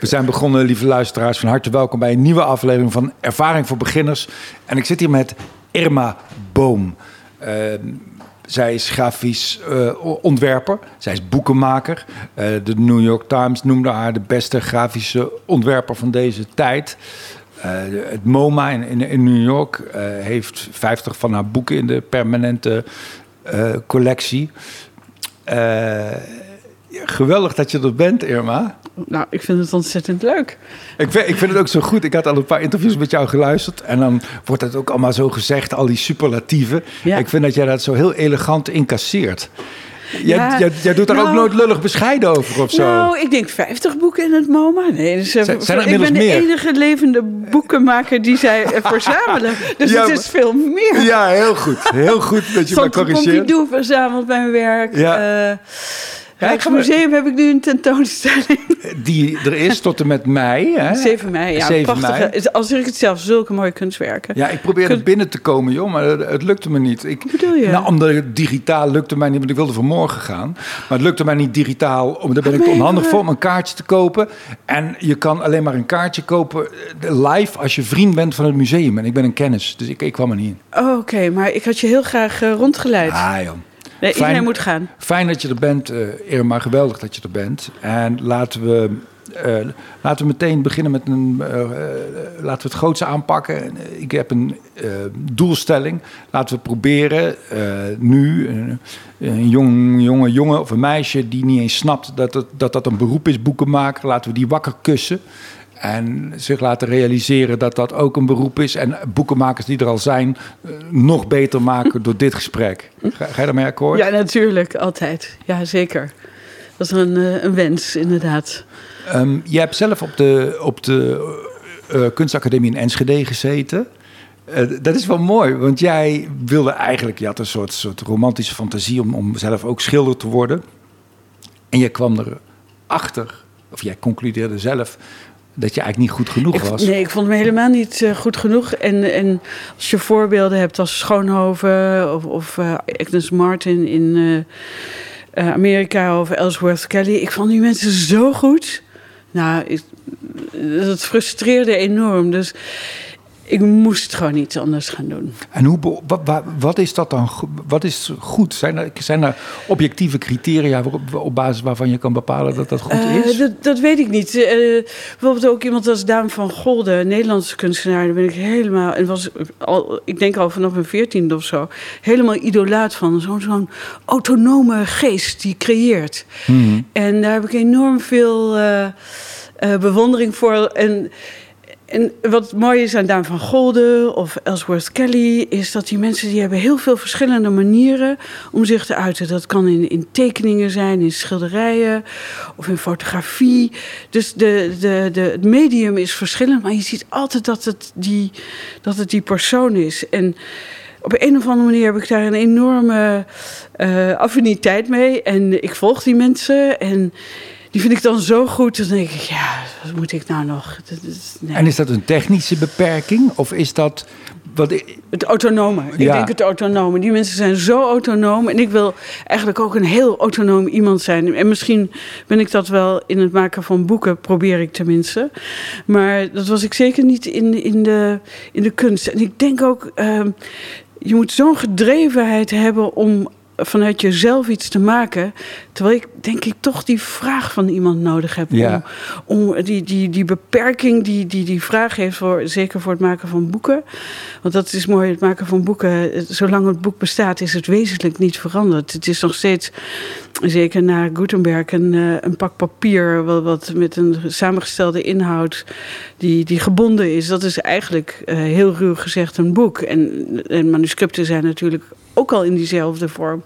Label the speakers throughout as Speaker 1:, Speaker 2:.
Speaker 1: We zijn begonnen, lieve luisteraars, van harte welkom bij een nieuwe aflevering van Ervaring voor Beginners. En ik zit hier met Irma Boom. Uh, zij is grafisch uh, ontwerper, zij is boekenmaker. Uh, de New York Times noemde haar de beste grafische ontwerper van deze tijd. Het MoMA in, in, New York heeft 50 van haar boeken in de permanente collectie. Geweldig dat je er bent, Irma.
Speaker 2: Nou, ik vind het ontzettend leuk.
Speaker 1: Ik vind, ik vind het ook zo goed. Ik had al een paar interviews met jou geluisterd. En dan wordt het ook allemaal zo gezegd, al die superlatieven. Ik vind dat jij dat zo heel elegant incasseert. Jij, ja, jij, jij, doet daar ook nou- nooit lullig bescheiden over of zo?
Speaker 2: Nou, ik denk 50 boeken in het MoMA. Nee, dus, zijn, zijn ik ben de enige levende boekenmaker die zij verzamelen. Dus ja, het is veel meer.
Speaker 1: Ja, heel goed. Heel goed dat je me corrigeert.
Speaker 2: Pompidou verzamelt mijn werk. Ja. Uh, Rijksmuseum heb ik nu een tentoonstelling.
Speaker 1: Die er is tot en met mei. Hè?
Speaker 2: 7 mei, ja. 7 prachtige, mei. Als ik het zelf, zulke mooie kunstwerken.
Speaker 1: Ja, ik probeerde Kun... binnen te komen, joh, maar het, lukte me niet. Ik,
Speaker 2: Wat bedoel je?
Speaker 1: Nou, omdat het digitaal lukte mij niet, want ik wilde vanmorgen gaan. Maar het lukte mij niet digitaal, omdat daar ben ik te onhandig voor om een kaartje te kopen. En je kan alleen maar een kaartje kopen eh, live als je vriend bent van het museum. En ik ben een kennis, dus ik, ik kwam er niet in.
Speaker 2: Oh, Oké, maar ik had je heel graag uh, rondgeleid.
Speaker 1: Ah, joh.
Speaker 2: Nee, fijn, moet gaan.
Speaker 1: Fijn dat je er bent, uh, Irma. Geweldig dat je er bent. En laten we, uh, laten we meteen beginnen met een. Uh, laten we het grootste aanpakken. Ik heb een doelstelling. Laten we proberen nu een jong, jonge jongen of een meisje die niet eens snapt dat, het, dat dat een beroep is, boeken maken. Laten we die wakker kussen. En zich laten realiseren dat dat ook een beroep is. En boekenmakers die er al zijn, eh, nog beter maken door dit gesprek. Ga, ga je daarmee akkoord?
Speaker 2: Ja, natuurlijk. Altijd. Ja, zeker. Dat is een, eh, een wens, inderdaad.
Speaker 1: Um, je hebt zelf op de, op de uh, kunstacademie in Enschede gezeten. Uh, dat is wel mooi, want jij wilde eigenlijk... Je had een soort, soort romantische fantasie om, om zelf ook schilder te worden. En je kwam erachter, of jij concludeerde zelf dat je eigenlijk niet goed genoeg was.
Speaker 2: Nee, ik vond me helemaal niet uh, goed genoeg. En, en als je voorbeelden hebt als Schoonhoven of, of uh, Agnes Martin in uh, Amerika of Ellsworth Kelly. Ik vond die mensen zo goed. Nou, ik, dat frustreerde enorm. Dus ik moest gewoon iets anders gaan doen.
Speaker 1: En hoe, wat, wat is dat dan? Wat is goed? Zijn er, zijn er objectieve criteria op, op basis waarvan je kan bepalen dat dat goed uh, is?
Speaker 2: Dat, dat, weet ik niet. Uh, bijvoorbeeld ook iemand als Daan van Golde, Nederlandse kunstenaar, daar ben ik helemaal, en was al, ik denk al vanaf mijn veertiende of zo, helemaal idolaat van. Zo'n zo'n autonome geest die creëert. Hmm. En daar heb ik enorm veel uh, bewondering voor. En en wat mooi is aan Daan van Golde of Ellsworth Kelly... is dat die mensen die hebben heel veel verschillende manieren om zich te uiten. Dat kan in, in tekeningen zijn, in schilderijen of in fotografie. Dus de, de, de, het medium is verschillend, maar je ziet altijd dat het die, dat het die persoon is. En op een of andere manier heb ik daar een enorme uh, affiniteit mee. En ik volg die mensen en die vind ik dan zo goed. Dan denk ik, ja, wat moet ik nou nog?
Speaker 1: nee. En is dat een technische beperking? Of is dat... Wat...
Speaker 2: Het autonome. Ik denk het autonome. Die mensen zijn zo autonoom. En ik wil eigenlijk ook een heel autonoom iemand zijn. En misschien ben ik dat wel in het maken van boeken, probeer ik tenminste. Maar dat was ik zeker niet in, in, de, in de kunst. En ik denk ook, uh, je moet zo'n gedrevenheid hebben om vanuit jezelf iets te maken. Terwijl ik denk ik toch die vraag van iemand nodig heb. Om, om die, die, die beperking die, die die vraag heeft, voor, zeker voor het maken van boeken. Want dat is mooi, het maken van boeken. Zolang het boek bestaat, is het wezenlijk niet veranderd. Het is nog steeds, zeker na Gutenberg, een, eh, een pak papier. Wat, wat met een samengestelde inhoud die, die gebonden is. Dat is eigenlijk uh, heel ruw gezegd een boek. En, en manuscripten zijn natuurlijk ook al in diezelfde vorm.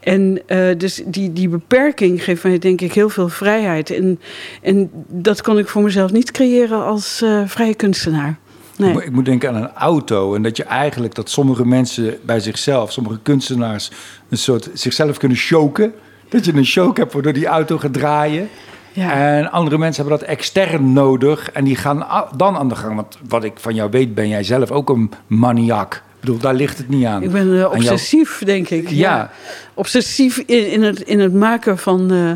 Speaker 2: En uh, dus die, die beperking geeft mij denk ik heel veel vrijheid. En, en dat kon ik voor mezelf niet creëren als uh, vrije kunstenaar. Nee.
Speaker 1: Ik moet denken aan een auto. En dat je eigenlijk dat sommige mensen bij zichzelf, sommige kunstenaars, een soort zichzelf kunnen choken. Dat je een choke hebt waardoor die auto gaat draaien. Ja. En andere mensen hebben dat extern nodig. En die gaan dan aan de gang. Want wat ik van jou weet, ben jij zelf ook een maniak bedoel, daar ligt het niet aan.
Speaker 2: Ik ben uh, obsessief, denk ik. Ja. Obsessief in, in, het, in het maken van, uh,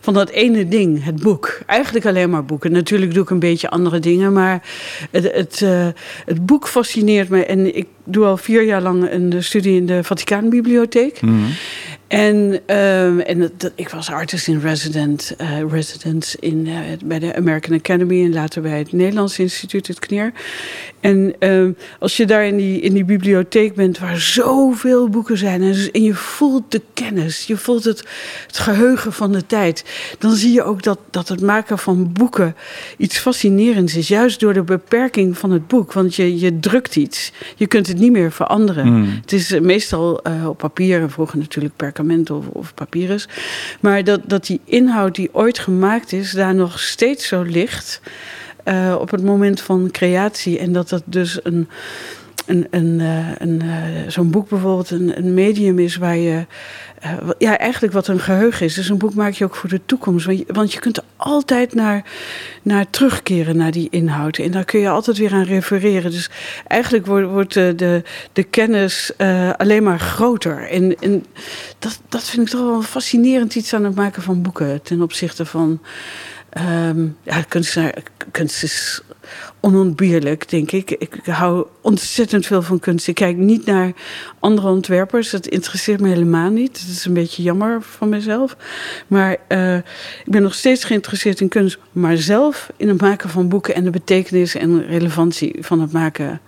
Speaker 2: van dat ene ding, het boek. Eigenlijk alleen maar boeken. Natuurlijk doe ik een beetje andere dingen, maar het, het, uh, het boek fascineert me. En ik doe al vier jaar lang een studie in de Vaticaanbibliotheek. Mm -hmm. En, um, en dat, ik was artist in resident, uh, resident in, uh, bij de American Academy en later bij het Nederlands Instituut, het KNER. En um, als je daar in die, in die bibliotheek bent waar zoveel boeken zijn en, en je voelt de kennis, je voelt het, het geheugen van de tijd, dan zie je ook dat, dat het maken van boeken iets fascinerends is. Juist door de beperking van het boek, want je, je drukt iets. Je kunt het niet meer veranderen. Mm. Het is meestal uh, op papier en vroeger natuurlijk per of, of papyrus. Maar dat, dat die inhoud die ooit gemaakt is, daar nog steeds zo ligt. Uh, op het moment van creatie. En dat dat dus een. Een, een, uh, een, uh, zo'n boek bijvoorbeeld een, een medium is waar je uh, ja, eigenlijk wat een geheugen is. Dus een boek maak je ook voor de toekomst. Want je, want je kunt er altijd naar, naar terugkeren, naar die inhoud. En daar kun je altijd weer aan refereren. Dus eigenlijk wordt, wordt de, de, kennis alleen maar groter. En, en dat, dat vind ik toch wel fascinerend iets aan het maken van boeken. Ten opzichte van... Um, ja, kunst, kunst is onontbeerlijk, denk ik. ik. hou ontzettend veel van kunst. Ik kijk niet naar andere ontwerpers. Dat interesseert me helemaal niet. Dat is een beetje jammer van mezelf. Maar uh, ik ben nog steeds geïnteresseerd in kunst. Maar zelf in het maken van boeken en de betekenis en relevantie van het maken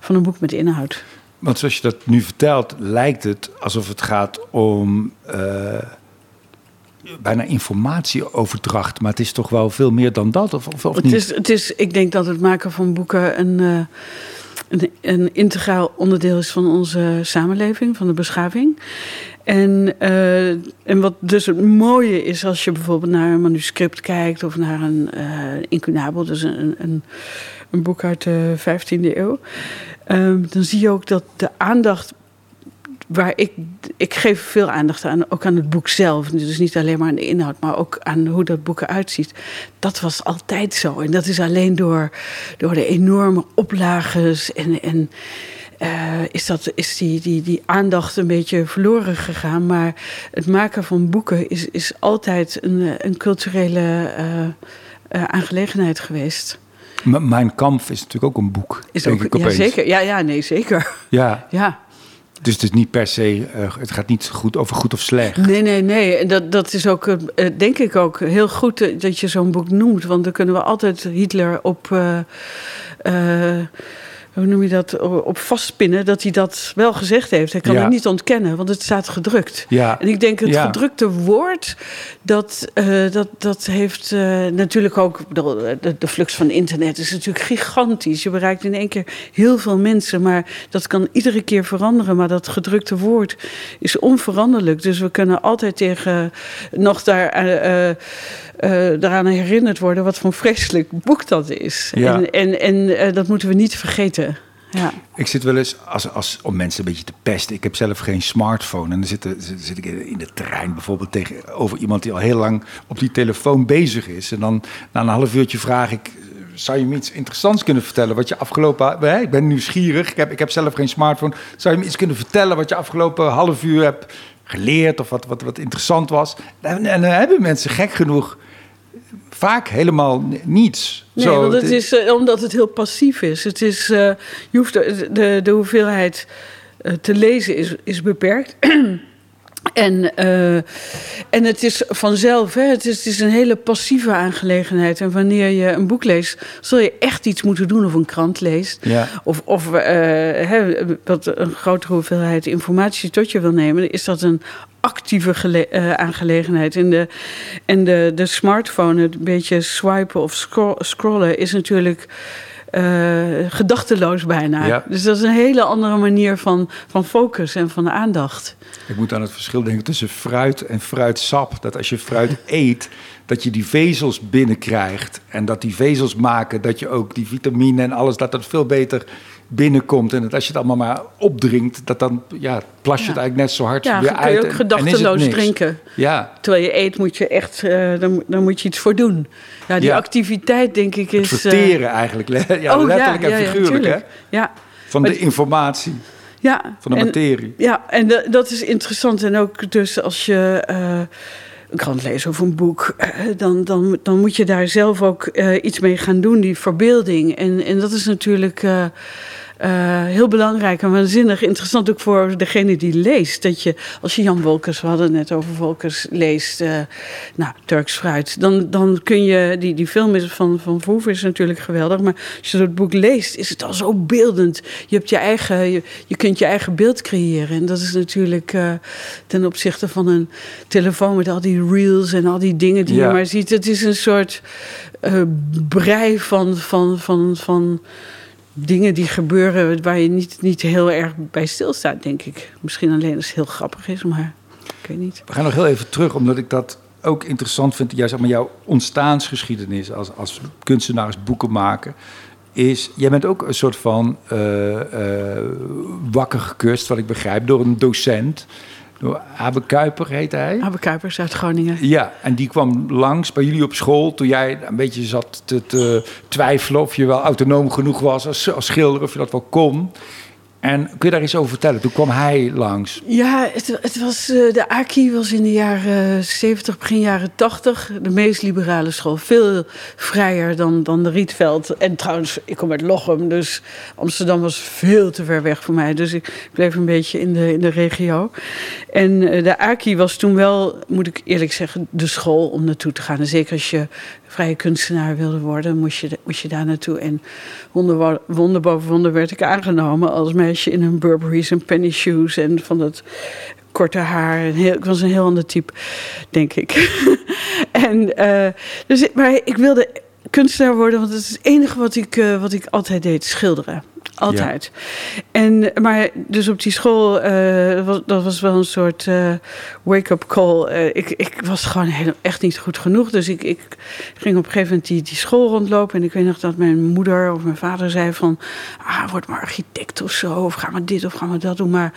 Speaker 2: van een boek met inhoud.
Speaker 1: Want zoals je dat nu vertelt, lijkt het alsof het gaat om. Uh bijna informatieoverdracht. Maar het is toch wel veel meer dan dat, of, of, of
Speaker 2: het
Speaker 1: niet?
Speaker 2: Is, het is, ik denk dat het maken van boeken een, uh, een, een, integraal onderdeel is van onze samenleving, van de beschaving. En, uh, en wat dus het mooie is als je bijvoorbeeld naar een manuscript kijkt of naar een uh, incunabel, dus een, een, een boek uit de 15e eeuw. Um, dan zie je ook dat de aandacht waar ik, ik geef veel aandacht aan, ook aan het boek zelf. Dus niet alleen maar aan de inhoud, maar ook aan hoe dat boek eruit ziet. Dat was altijd zo. En dat is alleen door, door de enorme oplages en. en uh, is, dat, is die, die, die aandacht een beetje verloren gegaan. Maar het maken van boeken is, is altijd een, een culturele uh, uh, aangelegenheid geweest.
Speaker 1: M Mijn kamp is natuurlijk ook een boek.
Speaker 2: Is ook, ik ja, zeker. Ja, ja, nee, zeker.
Speaker 1: Ja.
Speaker 2: ja.
Speaker 1: Dus het is niet per se, uh, het gaat niet goed over goed of slecht.
Speaker 2: Nee, nee, nee. Dat, dat is ook, uh, denk ik ook, heel goed dat je zo'n boek noemt. Want dan kunnen we altijd Hitler op. hoe noem je dat, op vastpinnen, dat hij dat wel gezegd heeft. Hij kan ja. het niet ontkennen, want het staat gedrukt.
Speaker 1: Ja.
Speaker 2: En ik denk het
Speaker 1: Ja.
Speaker 2: gedrukte woord, dat, uh, dat, dat heeft uh, natuurlijk ook... De, de, de flux van internet is natuurlijk gigantisch. Je bereikt in één keer heel veel mensen, maar dat kan iedere keer veranderen. Maar dat gedrukte woord is onveranderlijk. Dus we kunnen altijd tegen nog daar... Uh, uh, daaraan herinnerd worden wat voor een vreselijk boek dat is.
Speaker 1: Ja.
Speaker 2: En, en, en uh, dat moeten we niet vergeten. Ja.
Speaker 1: Ik zit wel eens, als, als, om mensen een beetje te pesten. Ik heb zelf geen smartphone. En dan zit, zit, zit ik in de trein bijvoorbeeld tegenover iemand die al heel lang op die telefoon bezig is. En dan na een half uurtje vraag ik. Zou je me iets interessants kunnen vertellen wat je afgelopen... Hè, ik ben nieuwsgierig, ik heb, ik heb zelf geen smartphone. Zou je me iets kunnen vertellen wat je afgelopen half uur hebt geleerd... of wat, wat, wat interessant was? En, en dan hebben mensen gek genoeg vaak helemaal niets.
Speaker 2: Nee,
Speaker 1: Zo,
Speaker 2: want het is uh, omdat het heel passief is. Het is uh, je hoeft de, de, de hoeveelheid uh, te lezen is, is beperkt. En, uh, en het is vanzelf, hè, het, is, het is een hele passieve aangelegenheid. En wanneer je een boek leest, zul je echt iets moeten doen of een krant leest.
Speaker 1: Ja.
Speaker 2: Of, of uh, hè, wat een grotere hoeveelheid informatie tot je wil nemen, is dat een actieve uh, aangelegenheid. En, de, en de, de smartphone, het beetje swipen of scro scrollen, is natuurlijk. Uh, gedachteloos bijna.
Speaker 1: Ja.
Speaker 2: Dus dat is een hele andere manier van, van focus en van aandacht.
Speaker 1: Ik moet aan het verschil denken tussen fruit en fruitsap. Dat als je fruit eet, dat je die vezels binnenkrijgt. En dat die vezels maken dat je ook die vitamine en alles, dat dat veel beter binnenkomt. En dat als je het allemaal maar opdrinkt, dat dan ja, plas je
Speaker 2: Ja.
Speaker 1: het eigenlijk net zo hard
Speaker 2: Ja,
Speaker 1: weer
Speaker 2: dan kun
Speaker 1: uit.
Speaker 2: je ook
Speaker 1: en- en is het
Speaker 2: gedachteloos drinken.
Speaker 1: Ja,
Speaker 2: Terwijl je eet, moet je echt, uh, dan, dan moet je iets voor doen. Ja, die
Speaker 1: Ja.
Speaker 2: activiteit, denk ik,
Speaker 1: het
Speaker 2: is. uh,
Speaker 1: verteren eigenlijk. Ja,
Speaker 2: oh,
Speaker 1: letterlijk
Speaker 2: ja,
Speaker 1: en
Speaker 2: ja, ja,
Speaker 1: figuurlijk, hè?
Speaker 2: Ja,
Speaker 1: Van
Speaker 2: Maar
Speaker 1: de informatie.
Speaker 2: Ja,
Speaker 1: van de materie.
Speaker 2: Ja, en dat is interessant. En ook dus als je uh, een krant leest of een boek, uh, dan, dan, dan moet je daar zelf ook uh, iets mee gaan doen, die verbeelding. En, en dat is natuurlijk uh, heel belangrijk en waanzinnig interessant ook voor degene die leest. Dat je, als je Jan Wolkers, we hadden het net over Wolkers, leest, uh, nou, Turks fruit, dan, dan kun je, die, die film is van, van Verhoeven is natuurlijk geweldig, maar als je het boek leest, is het al zo beeldend. Je, hebt je, eigen, je, je kunt je eigen beeld creëren. En dat is natuurlijk uh, ten opzichte van een telefoon met al die reels en al die dingen die ja. je maar ziet. Het is een soort brei van, van, van, van dingen die gebeuren waar je niet, niet heel erg bij stilstaat, denk ik. Misschien alleen als het heel grappig is, maar ik weet niet.
Speaker 1: We gaan nog heel even terug, omdat ik dat ook interessant vind. Jij, zeg maar, jouw ontstaansgeschiedenis als, als kunstenaar, als boekenmaker. Is, jij bent ook een soort van uh, uh, wakker gekust, wat ik begrijp, door een docent. Abe Kuiper heette hij.
Speaker 2: Abe Kuipers uit Groningen.
Speaker 1: Ja, en die kwam langs bij jullie op school toen jij een beetje zat te, te twijfelen of je wel autonoom genoeg was als, als schilder, of je dat wel kon. En kun je daar iets over vertellen? Toen kwam hij langs.
Speaker 2: Ja, het, het was, uh, de AKI was in de jaren 70, begin jaren 80 de meest liberale school. Veel vrijer dan, dan de Rietveld. En trouwens, ik kom uit Lochem, dus Amsterdam was veel te ver weg voor mij. Dus ik bleef een beetje in de, in de regio. En uh, de AKI was toen wel, moet ik eerlijk zeggen, de school om naartoe te gaan. Zeker als je vrije kunstenaar wilde worden, moest je, moest je daar naartoe. En wonder, boven wonder werd ik aangenomen als meisje in een Burberry's en penny shoes en van dat korte haar. Ik was een heel ander type, denk ik. en, uh, dus, maar ik wilde kunstenaar worden, want het is het enige wat ik, uh, wat ik altijd deed, schilderen. Altijd. Ja. En, maar dus op die school, uh, was, dat was wel een soort uh, wake-up call. Uh, ik, ik was gewoon heel, echt niet goed genoeg. Dus ik, ik ging op een gegeven moment die, die school rondlopen. En ik weet nog dat mijn moeder of mijn vader zei van... Ah, word maar architect of zo. Of ga maar dit of ga maar dat doen. Maar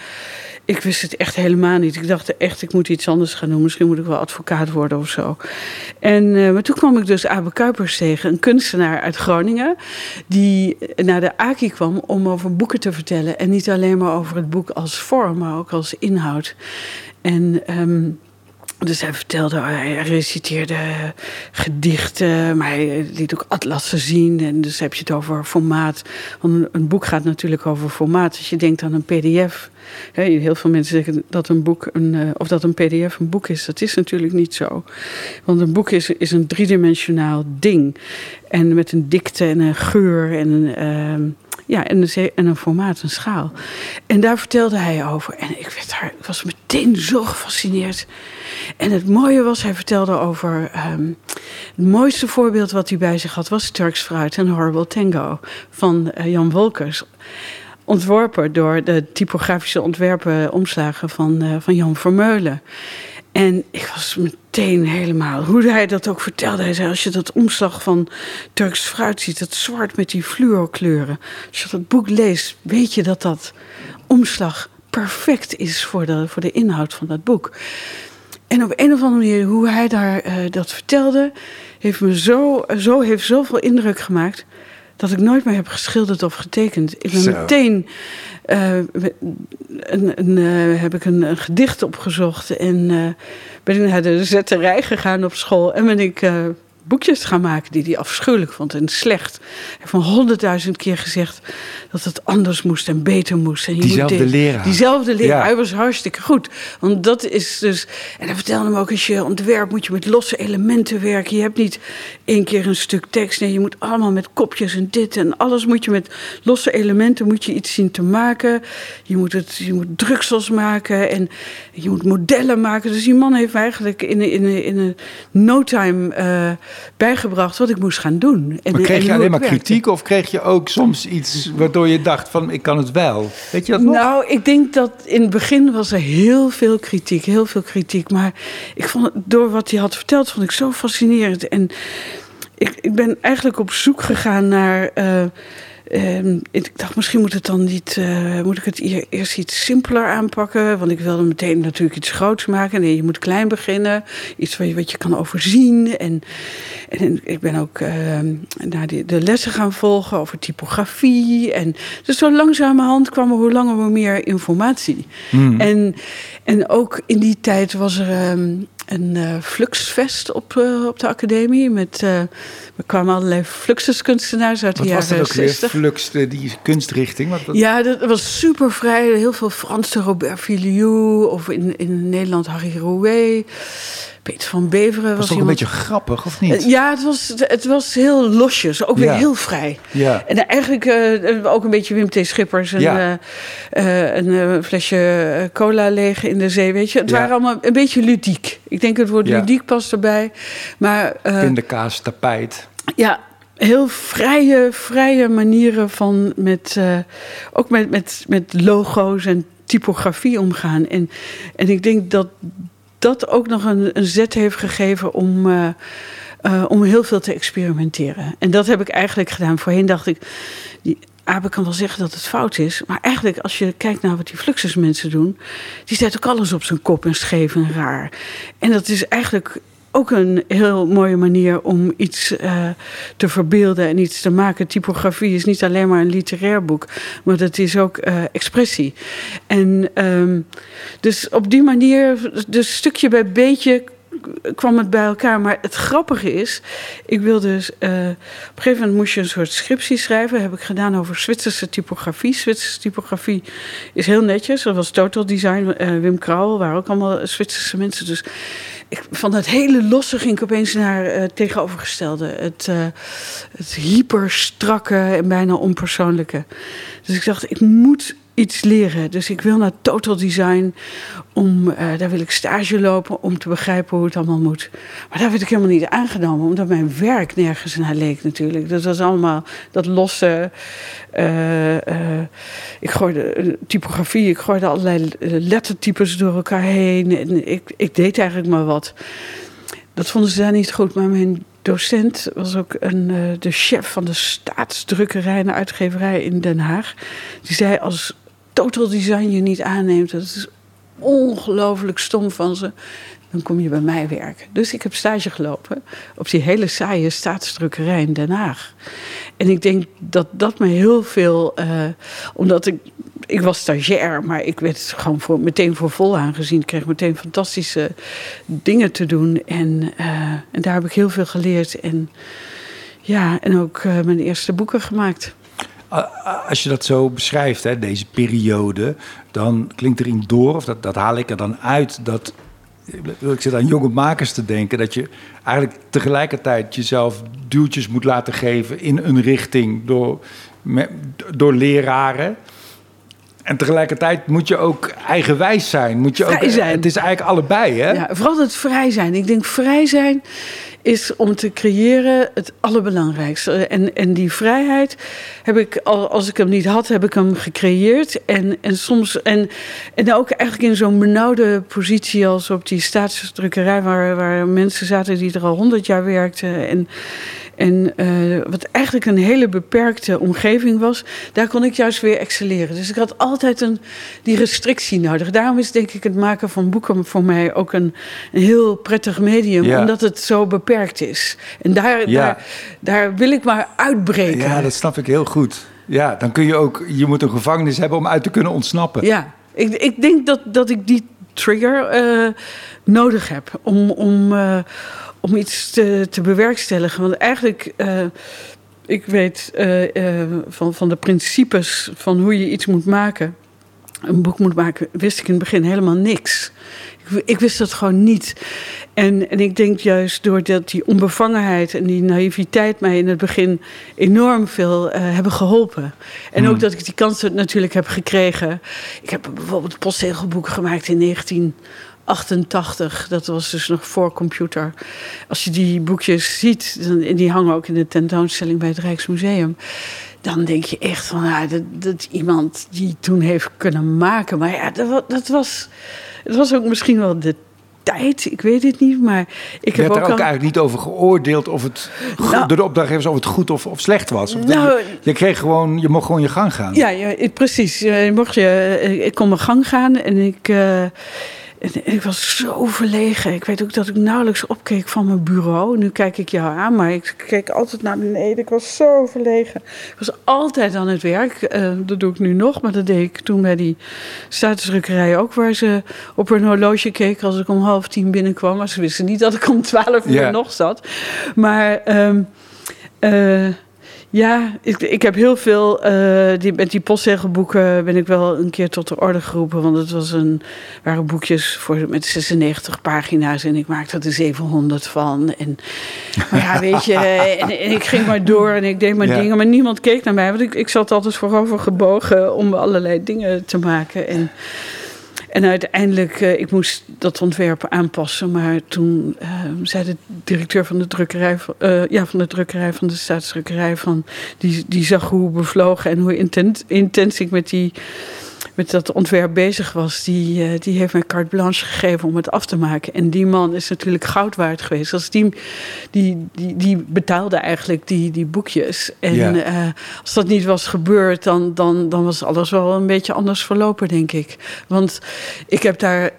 Speaker 2: ik wist het echt helemaal niet. Ik dacht echt, ik moet iets anders gaan doen. Misschien moet ik wel advocaat worden of zo. En, maar toen kwam ik dus Abe Kuipers tegen, een kunstenaar uit Groningen, die naar de AKI kwam om over boeken te vertellen. En niet alleen maar over het boek als vorm, maar ook als inhoud. En um, dus hij vertelde, hij reciteerde gedichten, maar hij liet ook atlassen zien. En dus heb je het over formaat. Want een boek gaat natuurlijk over formaat. Als je denkt aan een pdf. Heel veel mensen zeggen dat een boek een, of dat een pdf een boek is. Dat is natuurlijk niet zo. Want een boek is, is een driedimensionaal ding. En met een dikte en een geur en. Uh, ja, en een, en een formaat, een schaal. En daar vertelde hij over. En ik, werd daar, was meteen zo gefascineerd. En het mooie was, hij vertelde over. Um, het mooiste voorbeeld wat hij bij zich had was Turks Fruit en Horrible Tango van uh, Jan Wolkers. Ontworpen door de typografische ontwerpen omslagen van, uh, van Jan Vermeulen. En ik was meteen helemaal, hoe hij dat ook vertelde. Hij zei, als je dat omslag van Turks fruit ziet, dat zwart met die fluorkleuren. Als je dat boek leest, weet je dat dat omslag perfect is voor de, voor de inhoud van dat boek. En op een of andere manier, hoe hij daar uh, dat vertelde, heeft me zo, zo, heeft zoveel indruk gemaakt dat ik nooit meer heb geschilderd of getekend. Ik ben Zo. meteen uh, een, uh, heb ik een, een, gedicht opgezocht en uh, ben ik naar de zetterij gegaan op school en ben ik boekjes gaan maken die hij afschuwelijk vond en slecht. Hij heeft van honderdduizend keer gezegd dat het anders moest en beter moest. En
Speaker 1: je diezelfde
Speaker 2: moet
Speaker 1: leraar.
Speaker 2: Diezelfde leraar. Ja. Hij was hartstikke goed. Want dat is dus... En hij vertelde hem ook, als je ontwerpt moet je met losse elementen werken. Je hebt niet één keer een stuk tekst. Nee, je moet allemaal met kopjes en dit en alles moet je met losse elementen moet je iets zien te maken. Je moet, het, je moet druksels maken en je moet modellen maken. Dus die man heeft eigenlijk in, in, in, in een no time... Uh, bijgebracht wat ik moest gaan doen.
Speaker 1: En, maar kreeg je alleen maar kritiek of kreeg je ook soms iets waardoor je dacht van ik kan het wel? Weet je dat nog?
Speaker 2: Nou, ik denk dat in het begin was er heel veel kritiek, heel veel kritiek. Maar ik vond het, door wat hij had verteld, vond ik zo fascinerend. En ik, ik ben eigenlijk op zoek gegaan naar... Uh, Ehm, ik dacht, misschien moet, het dan niet, uh, moet ik het eerst iets simpeler aanpakken. Want ik wilde meteen natuurlijk iets groots maken. Nee, je moet klein beginnen. Iets wat je, wat je kan overzien. En, en ik ben ook uh, naar de, de, lessen gaan volgen over typografie. En dus zo langzamerhand kwam er hoe langer hoe meer informatie. Hmm. En, en ook in die tijd was er um, een uh, Fluxfest op, uh, op de academie. Met, uh, er kwamen allerlei Fluxuskunstenaars uit de jaren 60. Wat was
Speaker 1: dat ook weer, Flux, die kunstrichting? Wat,
Speaker 2: wat... Ja, dat was super vrij. Heel veel Franse Robert Filiou. Of in, in Nederland Harry Rouet. Peter van Beveren was,
Speaker 1: was toch
Speaker 2: een
Speaker 1: beetje grappig, of niet?
Speaker 2: Ja, het was, het was heel losjes. Ook weer heel vrij.
Speaker 1: Ja.
Speaker 2: En eigenlijk uh, ook een beetje Wim T. Schippers. En, ja. uh, een flesje cola leeg in de zee, weet je. Het waren allemaal een beetje ludiek. Ik denk het woord ludiek past erbij. Maar,
Speaker 1: Pindakaas, tapijt.
Speaker 2: Ja, heel vrije, vrije manieren van met, ook met, met, met logo's en typografie omgaan. En, en ik denk dat dat ook nog een, een zet heeft gegeven om, uh, uh, om heel veel te experimenteren. En dat heb ik eigenlijk gedaan. Voorheen dacht ik, die Abe kan wel zeggen dat het fout is. Maar eigenlijk, als je kijkt naar wat die Fluxus mensen doen... die zetten ook alles op zijn kop en scheef en raar. En dat is eigenlijk ook een heel mooie manier om iets uh, te verbeelden en iets te maken. Typografie is niet alleen maar een literair boek, maar dat is ook uh, expressie. En um, dus op die manier, dus stukje bij beetje kwam het bij elkaar. Maar het grappige is, ik wilde dus, uh, op een gegeven moment moest je een soort scriptie schrijven. Dat heb ik gedaan over Zwitserse typografie. Zwitserse typografie is heel netjes. Dat was Total Design, uh, Wim Krauwel, waren ook allemaal Zwitserse mensen. Dus ik, van het hele losse ging ik opeens naar uh, tegenovergestelde. Het, het hyperstrakke en bijna onpersoonlijke. Dus ik dacht, ik moet iets leren. Dus ik wil naar Total Design. Om, uh, daar wil ik stage lopen om te begrijpen hoe het allemaal moet. Maar daar werd ik helemaal niet aangenomen. Omdat mijn werk nergens naar leek natuurlijk. Dat was allemaal dat losse... Uh, uh, ik gooide typografie, ik gooide allerlei lettertypes door elkaar heen. En ik, ik deed eigenlijk maar wat. Dat vonden ze daar niet goed. Maar mijn docent was ook een, de chef van de staatsdrukkerij en uitgeverij in Den Haag. Die zei als total design je niet aanneemt. Dat is ongelooflijk stom van ze. Dan kom je bij mij werken. Dus ik heb stage gelopen op die hele saaie staatsdrukkerij in Den Haag. En ik denk dat dat me heel veel. Uh, omdat ik. Ik was stagiair, maar ik werd gewoon meteen voor vol aangezien. Ik kreeg meteen fantastische dingen te doen. En, uh, en daar heb ik heel veel geleerd. En ja, en ook uh, mijn eerste boeken gemaakt.
Speaker 1: Als je dat zo beschrijft, hè, deze periode, dan klinkt erin door, of dat, dat haal ik er dan uit, dat ik zit aan jonge makers te denken, dat je eigenlijk tegelijkertijd jezelf duwtjes moet laten geven in een richting door, door leraren. En tegelijkertijd moet je ook eigenwijs zijn. Moet je
Speaker 2: vrij
Speaker 1: ook,
Speaker 2: zijn.
Speaker 1: Het is eigenlijk allebei, hè?
Speaker 2: Ja, vooral het vrij zijn. Ik denk vrij zijn is om te creëren het allerbelangrijkste. En, en die vrijheid heb ik, als ik hem niet had, heb ik hem gecreëerd. En, en soms, en, en ook eigenlijk in zo'n benauwde positie als op die staatsdrukkerij, waar, waar mensen zaten die er al honderd jaar werkten. En, en uh, wat eigenlijk een hele beperkte omgeving was, daar kon ik juist weer excelleren. Dus ik had altijd een, die restrictie nodig. Daarom is denk ik het maken van boeken voor mij ook een, een heel prettig medium, ja. omdat het zo beperkt is. En daar, ja. daar, daar wil ik maar uitbreken.
Speaker 1: Ja, dat snap ik heel goed. Ja, dan kun je ook, je moet een gevangenis hebben om uit te kunnen ontsnappen.
Speaker 2: Ja, ik, ik denk dat, dat ik die trigger uh, nodig heb om. om uh, om iets te, te bewerkstelligen. Want eigenlijk, uh, ik weet uh, uh, van, van de principes van hoe je iets moet maken, een boek moet maken, wist ik in het begin helemaal niks. Ik, ik wist dat gewoon niet. En, en ik denk juist doordat die onbevangenheid en die naïviteit mij in het begin enorm veel hebben geholpen. En ook dat ik die kans natuurlijk heb gekregen. Ik heb bijvoorbeeld postzegelboek gemaakt in 19. 88, dat was dus nog voor computer. Als je die boekjes ziet, die hangen ook in de tentoonstelling bij het Rijksmuseum. Dan denk je echt van, dat, dat iemand die toen heeft kunnen maken. Maar ja, dat, dat was, het was ook misschien wel de tijd. Ik weet het niet, maar ik heb
Speaker 1: ook,
Speaker 2: er
Speaker 1: ook eigenlijk niet over geoordeeld of het nou, door de opdrachtgevers of het goed of, of slecht was.
Speaker 2: Nou,
Speaker 1: je, kreeg gewoon, je mocht gewoon je gang gaan.
Speaker 2: Ja, precies. Je mocht je, ik kon mijn gang gaan en ik. Uh, en ik was zo verlegen. Ik weet ook dat ik nauwelijks opkeek van mijn bureau. Nu kijk ik jou aan, maar ik keek altijd naar beneden. Ik was zo verlegen. Ik was altijd aan het werk. Uh, dat doe ik nu nog, maar dat deed ik toen bij die statusdrukkerij ook. Waar ze op een horloge keken als ik om half tien binnenkwam. Maar ze wisten niet dat ik om twaalf uur yeah. nog zat. Maar... Um, uh, ja, ik, ik heb heel veel. Uh, die, met die postzegelboeken ben ik wel een keer tot de orde geroepen. Want het was een, waren boekjes voor, met 96 pagina's en ik maakte er 700 van. En, maar ja, weet je, en, en, ik ging maar door en ik deed maar dingen. Maar niemand keek naar mij, want ik, ik zat altijd voorover gebogen om allerlei dingen te maken. En. En uiteindelijk, uh, ik moest dat ontwerp aanpassen. Maar toen uh, zei de directeur van de drukkerij, uh, ja, van de drukkerij van de staatsdrukkerij, van, die, die zag hoe bevlogen en hoe intens, intens ik met die met dat ontwerp bezig was, die, uh, die heeft mij carte blanche gegeven om het af te maken. En die man is natuurlijk goud waard geweest. Als die, die, die, die betaalde eigenlijk die, die boekjes. En ja. uh, als dat niet was gebeurd, dan, dan, dan was alles wel een beetje anders verlopen, denk ik. Want ik heb daar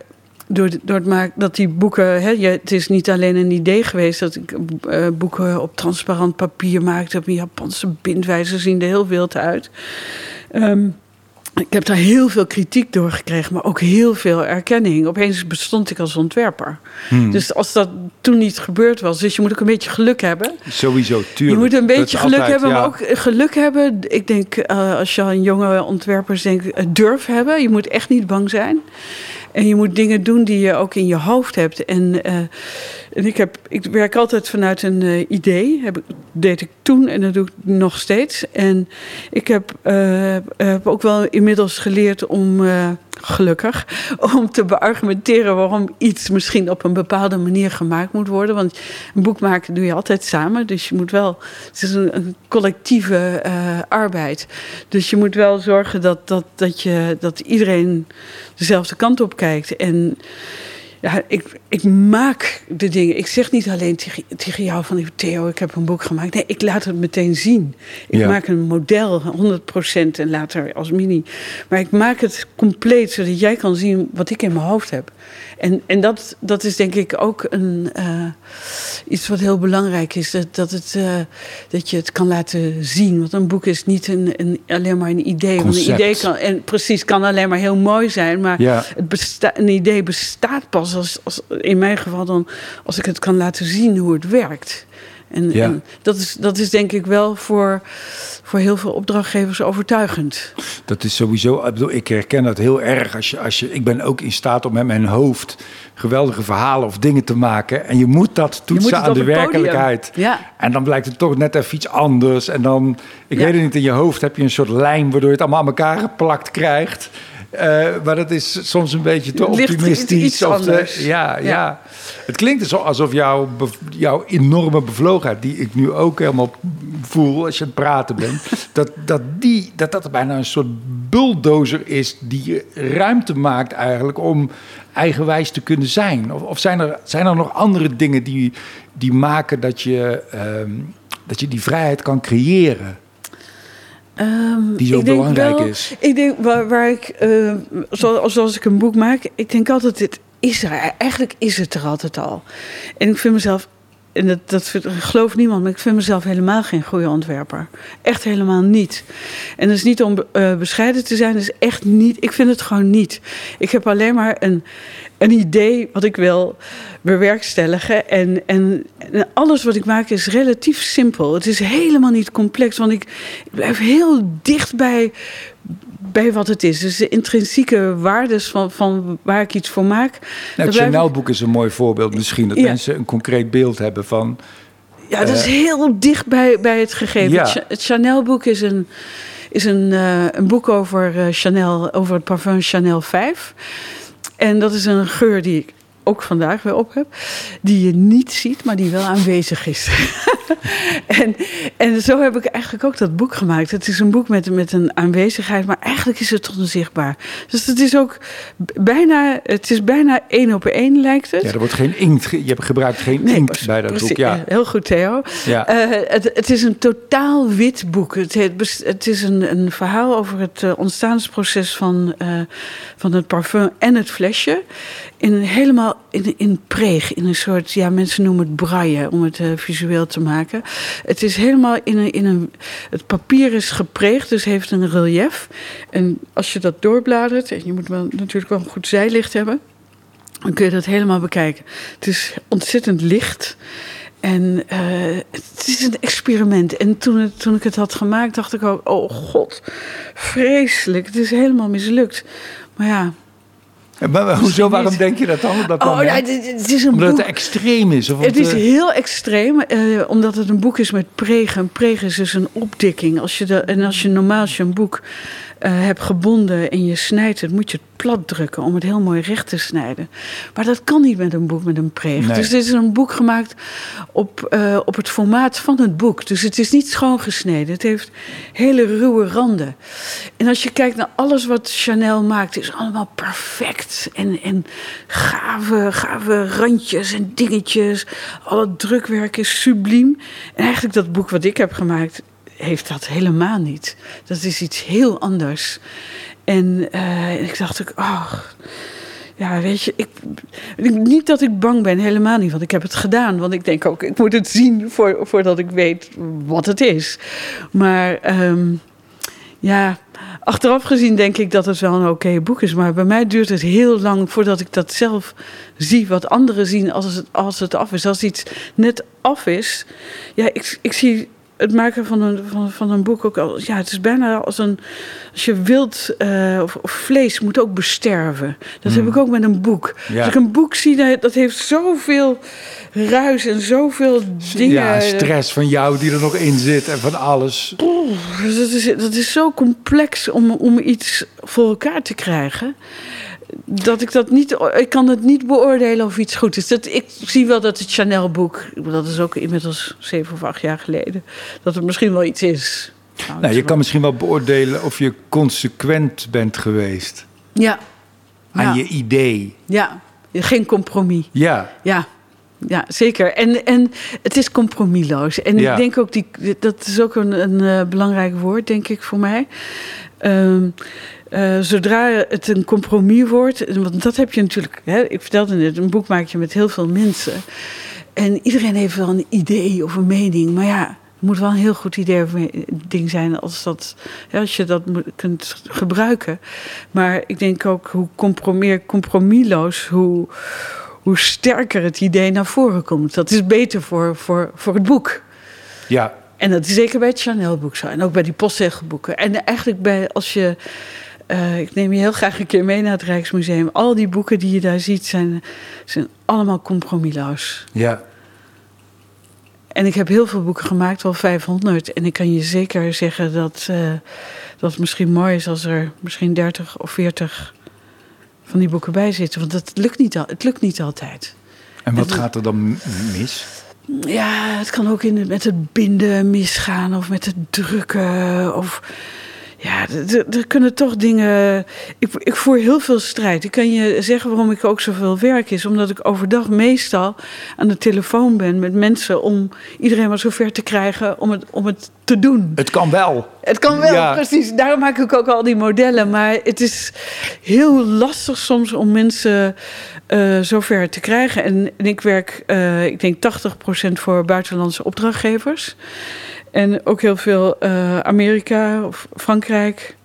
Speaker 2: door, door het maken dat die boeken. Hè, het is niet alleen een idee geweest dat ik uh, boeken op transparant papier maakte. Op een Japanse bindwijze zien er heel wild uit. Um, ik heb daar heel veel kritiek door gekregen, maar ook heel veel erkenning. Opeens bestond ik als ontwerper. Hmm. Dus als dat toen niet gebeurd was, dus je moet ook een beetje geluk hebben.
Speaker 1: Sowieso, tuurlijk.
Speaker 2: Je moet een beetje geluk altijd, hebben, ja. maar ook geluk hebben. Ik denk, uh, als je een jonge ontwerper denkt, durf hebben. Je moet echt niet bang zijn. En je moet dingen doen die je ook in je hoofd hebt. En, uh, en ik, heb, ik werk altijd vanuit een uh, idee. Heb, deed ik toen en dat doe ik nog steeds. En ik heb, uh, heb ook wel inmiddels geleerd om gelukkig, om te beargumenteren waarom iets misschien op een bepaalde manier gemaakt moet worden. Want een boek maken doe je altijd samen, dus je moet wel, het is een, collectieve uh, arbeid. Dus je moet wel zorgen dat, dat, dat, je, dat iedereen dezelfde kant op kijkt. En ja, ik, ik maak de dingen. Ik zeg niet alleen tegen, tegen jou van Theo, ik heb een boek gemaakt. Nee, ik laat het meteen zien. Ik ja. maak een model, 100% en later als mini. Maar ik maak het compleet, zodat jij kan zien wat ik in mijn hoofd heb. En, en dat, dat is denk ik ook een, uh, iets wat heel belangrijk is. Dat, dat, het, uh, dat je het kan laten zien. Want een boek is niet een, een, alleen maar een idee. Want een idee kan, en precies kan alleen maar heel mooi zijn. Maar
Speaker 1: ja.
Speaker 2: het besta een idee bestaat pas als, als, in mijn geval dan als ik het kan laten zien hoe het werkt. En,
Speaker 1: ja.
Speaker 2: en, dat, is, dat is denk ik wel voor, voor heel veel opdrachtgevers overtuigend.
Speaker 1: Dat is sowieso, ik, bedoel, ik herken dat heel erg. Als je, als je, ik ben ook in staat om met mijn hoofd geweldige verhalen of dingen te maken. En je moet dat toetsen
Speaker 2: moet
Speaker 1: aan de werkelijkheid.
Speaker 2: Ja.
Speaker 1: En dan blijkt het toch net even iets anders. En dan, ik
Speaker 2: Ja.
Speaker 1: weet het niet, in je hoofd heb je een soort lijn waardoor je het allemaal aan elkaar geplakt krijgt. Eh, maar dat is soms een beetje te optimistisch.
Speaker 2: iets
Speaker 1: of te-
Speaker 2: anders.
Speaker 1: ja, ja.
Speaker 2: Ja.
Speaker 1: Het klinkt alsof jouw, jouw enorme bevlogenheid, die ik nu ook helemaal voel als je aan het praten bent, dat, dat, die, dat dat bijna een soort bulldozer is die ruimte maakt eigenlijk om eigenwijs te kunnen zijn. Of, of zijn, er, zijn er nog andere dingen die, die maken dat je, ehm, dat je die vrijheid kan creëren?
Speaker 2: Ehm,
Speaker 1: Die zo belangrijk
Speaker 2: wel-
Speaker 1: is.
Speaker 2: Ik denk waar, waar ik, eh, zoals, zoals ik een boek maak, ik denk altijd, dit is er. Eigenlijk is het er altijd al. En ik vind mezelf, en dat, dat gelooft niemand, maar ik vind mezelf helemaal geen goede ontwerper. Echt helemaal niet. En dat is niet om eh, bescheiden te zijn, dat is echt niet. Ik vind het gewoon niet. Ik heb alleen maar een, een idee wat ik wil bewerkstelligen. En, en, en alles wat ik maak is relatief simpel. Het is helemaal niet complex, want ik, ik blijf heel dicht bij, bij wat het is. Dus de intrinsieke waardes van, van waar ik iets voor maak.
Speaker 1: Nou, het Chanel-boek is een mooi voorbeeld misschien. Dat
Speaker 2: Ja.
Speaker 1: mensen een concreet beeld hebben van...
Speaker 2: Ja, dat is
Speaker 1: Eh,
Speaker 2: heel dicht bij, bij het gegeven.
Speaker 1: Ja.
Speaker 2: Het Cha- Het Chanel-boek is een, is een, eh, een boek over eh, Chanel, over het parfum Chanel 5. En dat is een geur die ik ook vandaag weer op heb. Die je niet ziet, maar die wel aanwezig is. en, en zo heb ik eigenlijk ook dat boek gemaakt. Het is een boek met, met een aanwezigheid, maar eigenlijk is het onzichtbaar. Dus het is ook bijna, het is bijna één op één lijkt het.
Speaker 1: Ja, er wordt geen inkt, je gebruikt geen inkt bij dat boek. Ja.
Speaker 2: Heel goed Theo. Ja. Uh, het, het, is een totaal wit boek. Het, het is een, een verhaal over het uh, ontstaansproces van, uh, van het parfum en het flesje. In helemaal in, in preeg, in een soort, ja mensen noemen het braille om het visueel te maken. Het is helemaal in een, in een. Het papier is gepreegd, dus heeft een relief. En als je dat doorbladert, en je moet wel, natuurlijk wel een goed zijlicht hebben, dan kun je dat helemaal bekijken. Het is ontzettend licht. En uh, het is een experiment. En toen, toen ik het had gemaakt, dacht ik ook: oh god, vreselijk. Het is helemaal mislukt. Maar ja,
Speaker 1: maar, hoezo, waarom denk je dat dan?
Speaker 2: oh, ja, het, is een
Speaker 1: omdat
Speaker 2: boek,
Speaker 1: het extreem is? Of
Speaker 2: het is heel extreem, uh, omdat het een boek is met pregen. En pregen is dus een opdikking. Als je de, en als je normaal als je een boek hebt gebonden en je snijdt het, moet je het plat drukken om het heel mooi recht te snijden. Maar dat kan niet met een boek met een preeg. Dus dit is een boek gemaakt op, uh, op het formaat van het boek. Dus het is niet schoongesneden. Het heeft hele ruwe randen. En als je kijkt naar alles wat Chanel maakt, is allemaal perfect. En, en gave, gave randjes en dingetjes. Al het drukwerk is subliem. En eigenlijk dat boek wat ik heb gemaakt, heeft dat helemaal niet. Dat is iets heel anders. En uh, ik dacht ook, oh, ja, weet je, ik, niet dat ik bang ben, helemaal niet, want ik heb het gedaan. Want ik denk ook, ik moet het zien voor, voordat ik weet wat het is. Maar um, ja, achteraf gezien denk ik dat het wel een oké boek is. Maar bij mij duurt het heel lang voordat ik dat zelf zie, wat anderen zien als het, als het af is. Als iets net af is, ja, ik, ik zie het maken van een, van, van een boek ook al. Ja, het is bijna als een. Als je wilt uh, of, of, vlees moet ook besterven. Dat heb hmm. ik ook met een boek. Als ik een boek zie, dat heeft zoveel ruis en zoveel dingen.
Speaker 1: Ja, stress van jou die er nog in zit en van alles.
Speaker 2: Oeh, dat, is, dat is zo complex om, om iets voor elkaar te krijgen dat ik dat niet. Ik kan het niet beoordelen of iets goed is. Dat, ik zie wel dat het Chanel-boek. Dat is ook inmiddels zeven of acht jaar geleden. Dat het misschien wel iets is.
Speaker 1: Nou, nou je kan misschien wel beoordelen of je consequent bent geweest.
Speaker 2: Ja.
Speaker 1: Aan je idee.
Speaker 2: Ja. Geen compromis.
Speaker 1: Ja.
Speaker 2: Ja. Ja, zeker. En, en het is compromisloos. En ik denk ook, die, dat is ook een, een uh, belangrijk woord, denk ik, voor mij. Um, uh, zodra het een compromis wordt, want dat heb je natuurlijk, hè, ik vertelde net, een boek maak je met heel veel mensen. En iedereen heeft wel een idee of een mening, maar ja, het moet wel een heel goed idee of ding zijn als, dat, als je dat kunt gebruiken. Maar ik denk ook hoe meer compromisloos, hoe, hoe sterker het idee naar voren komt. Dat is beter voor, voor, voor het boek.
Speaker 1: Ja.
Speaker 2: En dat is zeker bij het Chanel-boek zo. En ook bij die postzegelboeken. En eigenlijk bij, als je uh, ik neem je heel graag een keer mee naar het Rijksmuseum. Al die boeken die je daar ziet zijn, zijn allemaal compromisloos.
Speaker 1: Ja.
Speaker 2: En ik heb heel veel boeken gemaakt, wel 500. En ik kan je zeker zeggen dat, uh, dat het misschien mooi is als er misschien 30 of 40 van die boeken bij zitten. Want het lukt niet, al, het lukt niet altijd.
Speaker 1: En wat gaat er dan mis?
Speaker 2: Ja, het kan ook in, met het binden misgaan of met het drukken. Of ja, er kunnen toch dingen. Ik, ik voer heel veel strijd. Ik kan je zeggen waarom ik ook zoveel werk is. Omdat ik overdag meestal aan de telefoon ben met mensen om iedereen maar zover te krijgen om het, om het te doen.
Speaker 1: Het kan wel.
Speaker 2: Het kan wel, precies. Daarom maak ik ook al die modellen. Maar het is heel lastig soms om mensen uh, zover te krijgen. En, en ik werk, uh, ik denk 80% voor buitenlandse opdrachtgevers. En ook heel veel uh, Amerika, of Frankrijk,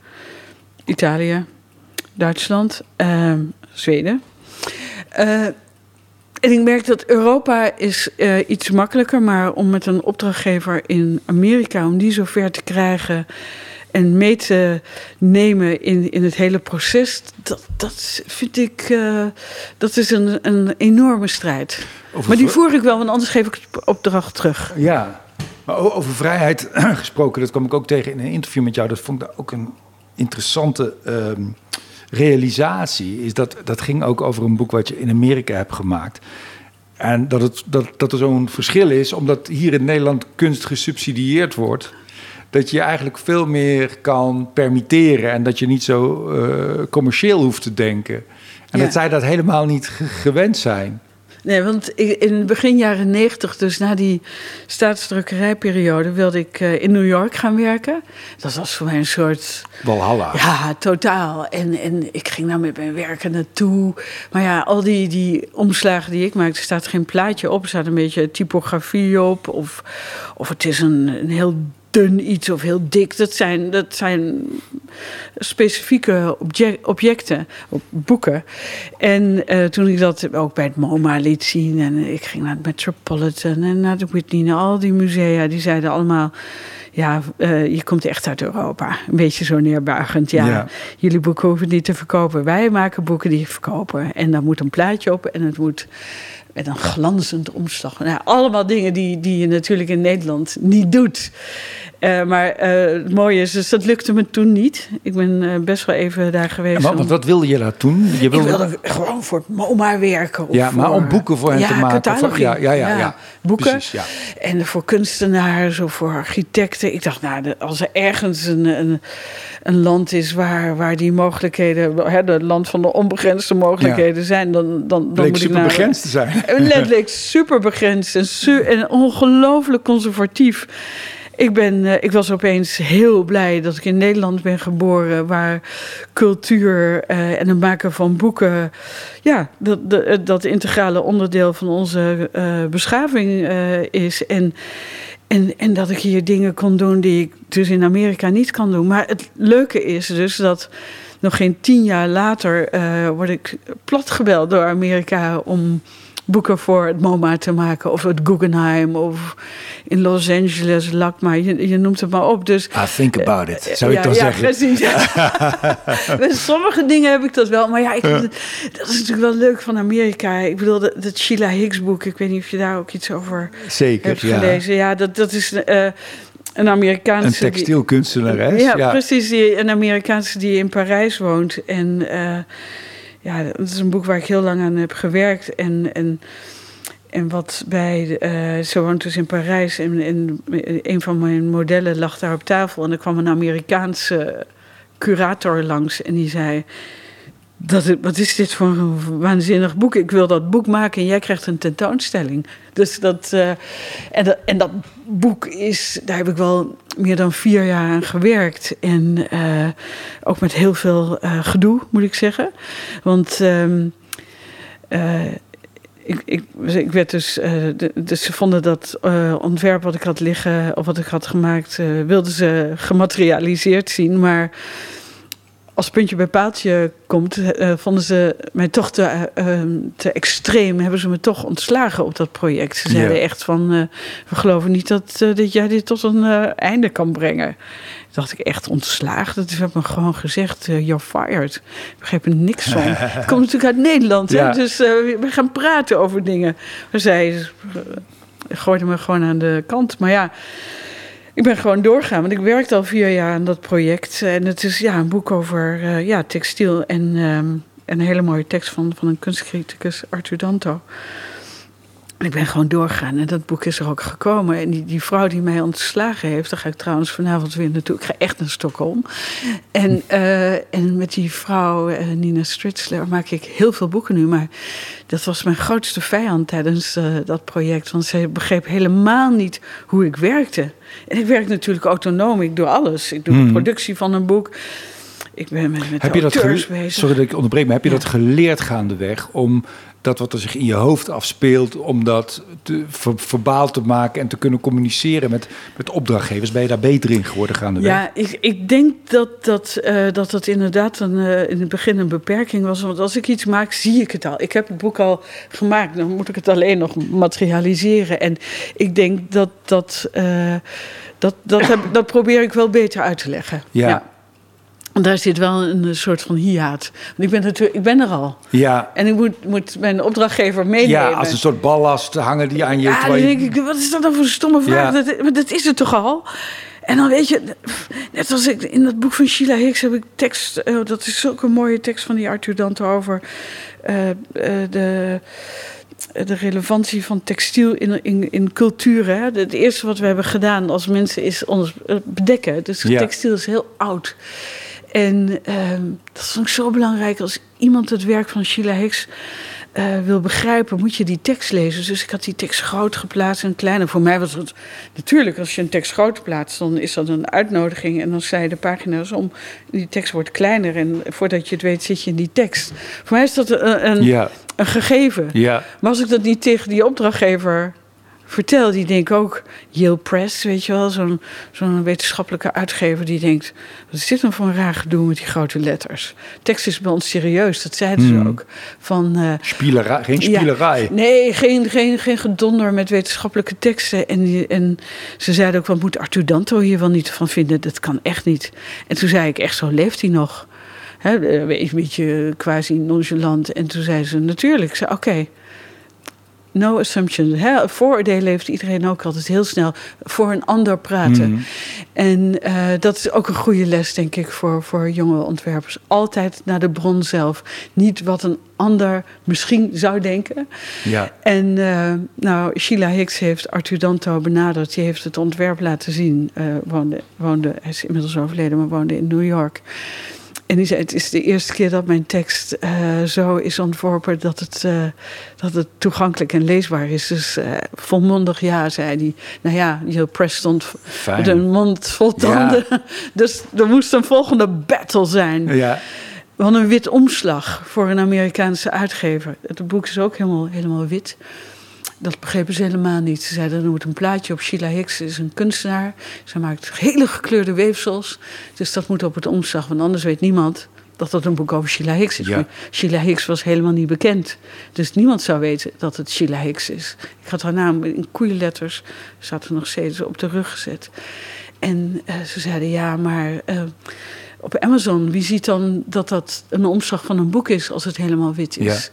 Speaker 2: Italië, Duitsland, uh, Zweden. Uh, en ik merk dat Europa is uh, iets makkelijker, maar om met een opdrachtgever in Amerika, om die zover te krijgen en mee te nemen in, in het hele proces, dat, dat vind ik, uh, dat is een, een enorme strijd. Over maar die voer ik wel, want anders geef ik het opdracht terug.
Speaker 1: Ja, maar over vrijheid gesproken, dat kwam ik ook tegen in een interview met jou. Dat vond ik ook een interessante ehm, realisatie. Is dat, dat ging ook over een boek wat je in Amerika hebt gemaakt. En dat, het, dat, dat er zo'n verschil is, omdat hier in Nederland kunst gesubsidieerd wordt. Dat je eigenlijk veel meer kan permitteren en dat je niet zo uh, commercieel hoeft te denken. En dat zij dat helemaal niet gewend zijn.
Speaker 2: Nee, want in begin jaren negentig, dus na die staatsdrukkerijperiode, wilde ik uh, in New York gaan werken. Dat was voor mij een soort.
Speaker 1: Walhalla.
Speaker 2: Ja, totaal. En, en ik ging daar met mijn werken naartoe. Maar ja, al die, die omslagen die ik maakte, staat geen plaatje op. Er staat een beetje typografie op. Of, of het is een, een heel dun iets of heel dik. Dat zijn, dat zijn specifieke objecten, boeken. En uh, toen ik dat ook bij het MoMA liet zien... en ik ging naar het Metropolitan en naar de Whitney... al die musea, die zeiden allemaal... Ja, uh, je komt echt uit Europa. Een beetje zo neerbuigend. Ja, ja, jullie boeken hoeven niet te verkopen. Wij maken boeken die verkopen. En daar moet een plaatje op en het moet met een glanzend omslag. Nou, allemaal dingen die, die je natuurlijk in Nederland niet doet. Uh, maar uh, het mooie is, dus dat lukte me toen niet. Ik ben uh, best wel even daar geweest.
Speaker 1: Ja, maar wat wilde je daar toen?
Speaker 2: Je wilde... Ik wilde gewoon voor het MoMA werken.
Speaker 1: ja, maar om boeken voor hen
Speaker 2: ja,
Speaker 1: te maken.
Speaker 2: Voor,
Speaker 1: ja, ja, ja, ja,
Speaker 2: boeken.
Speaker 1: Precies, ja.
Speaker 2: En voor kunstenaars of voor architecten. Ik dacht, nou, als er ergens een, een, een land is waar, waar die mogelijkheden, het land van de onbegrensde mogelijkheden zijn, dan, dan, dan
Speaker 1: Bleek
Speaker 2: moet
Speaker 1: super
Speaker 2: ik naar,
Speaker 1: begrensd te zijn.
Speaker 2: Letterlijk super begrensd en, su en ongelooflijk conservatief. Ik, ben, uh, ik was opeens heel blij dat ik in Nederland ben geboren, waar cultuur uh, en het maken van boeken, ja, dat, dat, dat integrale onderdeel van onze beschaving is. En, en, en dat ik hier dingen kon doen die ik dus in Amerika niet kan doen. Maar het leuke is dus dat nog geen tien jaar later word ik platgebeld door Amerika om boeken voor het MoMA te maken. Of het Guggenheim. Of in Los Angeles, LACMA. Je, je noemt het maar op. Dus,
Speaker 1: I think about it, zou
Speaker 2: ja,
Speaker 1: ik dan
Speaker 2: ja,
Speaker 1: zeggen.
Speaker 2: Precies, Met sommige dingen heb ik dat wel. Maar ja, ik, dat is natuurlijk wel leuk van Amerika. Ik bedoel, dat, dat Sheila Hicks boek. Ik weet niet of je daar ook iets over
Speaker 1: Zeker,
Speaker 2: hebt
Speaker 1: ja.
Speaker 2: gelezen. Ja, dat, dat is... Uh, een Amerikaanse.
Speaker 1: Een textielkunstenares.
Speaker 2: Ja,
Speaker 1: ja,
Speaker 2: precies. Die, een Amerikaanse die in Parijs woont. En uh, ja, dat is een boek waar ik heel lang aan heb gewerkt. En, en, en wat bij. Uh, ze woont dus in Parijs. En, en een van mijn modellen lag daar op tafel. En er kwam een Amerikaanse curator langs. En die zei. Wat is dit voor een waanzinnig boek? Ik wil dat boek maken en jij krijgt een tentoonstelling. Dus dat, uh, en, dat, en dat boek is, daar heb ik wel meer dan vier jaar aan gewerkt. En uh, ook met heel veel uh, gedoe, moet ik zeggen. Want um, ik, ik, ik, werd dus, dus ze vonden dat ontwerp wat ik had liggen, of wat ik had gemaakt, wilden ze gematerialiseerd zien. Maar als puntje bij paaltje komt, uh, vonden ze mij toch te, uh, te extreem. Hebben ze me toch ontslagen op dat project. Ze zeiden ja. echt van, uh, we geloven niet dat, dat jij dit tot een einde kan brengen. Toen dacht ik echt ontslagen. Dat hebben me gewoon gezegd, you're fired. Ik begreep er niks van. Het komt natuurlijk uit Nederland, ja. hè? dus we gaan praten over dingen. Maar zij gooiden me gewoon aan de kant. Maar ja... Ik ben gewoon doorgaan, want ik werkte al vier jaar aan dat project. En het is ja, een boek over uh, ja, textiel en um, een hele mooie tekst van, van een kunstcriticus, Arthur Danto. En ik ben gewoon doorgaan en dat boek is er ook gekomen. En die, die vrouw die mij ontslagen heeft, daar ga ik trouwens vanavond weer naartoe. Ik ga echt naar Stockholm. En, uh, en met die vrouw, uh, Nina Stritzler, maak ik heel veel boeken nu. Maar dat was mijn grootste vijand tijdens uh, dat project. Want ze begreep helemaal niet hoe ik werkte. En ik werk natuurlijk autonoom. Ik doe alles. Ik doe
Speaker 1: Hmm.
Speaker 2: de productie van een boek. Ik ben met, met
Speaker 1: Heb je dat
Speaker 2: bezig.
Speaker 1: Sorry dat ik onderbreek, maar heb je
Speaker 2: Ja.
Speaker 1: dat geleerd gaandeweg om dat wat er zich in je hoofd afspeelt, om dat te, ver, verbaal te maken en te kunnen communiceren met, met opdrachtgevers? Ben je daar beter in geworden gaandeweg?
Speaker 2: Ja, ik, ik denk dat dat, eh, dat, dat inderdaad een, eh, in het begin een beperking was. Want als ik iets maak, zie ik het al. Ik heb het boek al gemaakt, dan moet ik het alleen nog materialiseren. En ik denk dat dat, eh, dat, dat, heb, dat probeer ik wel beter uit te leggen.
Speaker 1: Ja.
Speaker 2: Daar zit wel een soort van hiaat. Want ik ben, natuurlijk, ik ben er al.
Speaker 1: Ja,
Speaker 2: En ik moet, moet mijn opdrachtgever meenemen.
Speaker 1: ja, als een soort ballast hangen die aan je.
Speaker 2: Ja, dan denk ik, wat is dat dan voor een stomme vraag?
Speaker 1: Ja.
Speaker 2: Dat, maar dat is het toch al? En dan weet je, net als ik in dat boek van Sheila Hicks heb ik tekst, oh, dat is zulke mooie tekst van die Arthur Danto over eh, eh, de, de relevantie van textiel in, in, in cultuur. Hè? Het eerste wat we hebben gedaan als mensen is ons bedekken. Dus textiel is heel oud. En ehm, dat is ook zo belangrijk als iemand het werk van Sheila Hicks uh, wil begrijpen, moet je die tekst lezen. Dus ik had die tekst groot geplaatst en kleiner. Voor mij was het natuurlijk, als je een tekst groot plaatst, dan is dat een uitnodiging. En dan zei de pagina's om, die tekst wordt kleiner. En voordat je het weet, zit je in die tekst. Voor mij is dat een, een, een gegeven.
Speaker 1: Ja.
Speaker 2: Maar als ik dat niet tegen die opdrachtgever vertel, die denkt ook Yale Press, weet je wel, zo'n zo'n wetenschappelijke uitgever die denkt, wat is dit nou voor een raar gedoe met die grote letters? Tekst is bij ons serieus, dat zeiden ze hmm. ook. Van, uh,
Speaker 1: Spielerij, geen spielerij.
Speaker 2: nee, geen, geen, geen gedonder met wetenschappelijke teksten. En, die, en ze zeiden ook, wat moet Arthur Danto hier wel niet van vinden? Dat kan echt niet. En toen zei ik, echt zo leeft hij nog? He, een beetje quasi nonchalant. En toen zei ze, natuurlijk. Ik zei, oké no assumption. Hè? Vooroordelen heeft iedereen ook altijd heel snel voor een ander praten. Mhm. En uh, dat is ook een goede les, denk ik, voor, voor jonge ontwerpers. Altijd naar de bron zelf. Niet wat een ander misschien zou denken.
Speaker 1: Ja.
Speaker 2: En uh, nou, Sheila Hicks heeft Arthur Danto benaderd. Die heeft het ontwerp laten zien. Uh, woonde, woonde, hij is inmiddels overleden, maar woonde in New York. En die zei, het is de eerste keer dat mijn tekst uh, zo is ontworpen dat het, uh, dat het toegankelijk en leesbaar is. Dus uh, volmondig ja, zei hij. Nou ja, je press stond Fijn. met een mond vol tanden. Ja. Dus er moest een volgende battle zijn.
Speaker 1: Ja.
Speaker 2: We hadden een wit omslag voor een Amerikaanse uitgever. Het boek is ook helemaal, helemaal wit. Dat begrepen ze helemaal niet. Ze zeiden, er moet een plaatje op. Sheila Hicks is een kunstenaar. Ze maakt hele gekleurde weefsels. Dus dat moet op het omslag, want anders weet niemand dat dat een boek over Sheila Hicks is. Sheila Hicks was helemaal niet bekend. Dus niemand zou weten dat het Sheila Hicks is. Ik had haar naam in koeienletters, staat er nog steeds op de rug gezet. En uh, ze zeiden, ja, maar uh, op Amazon, wie ziet dan dat dat een omslag van een boek is als het helemaal wit is? Ja.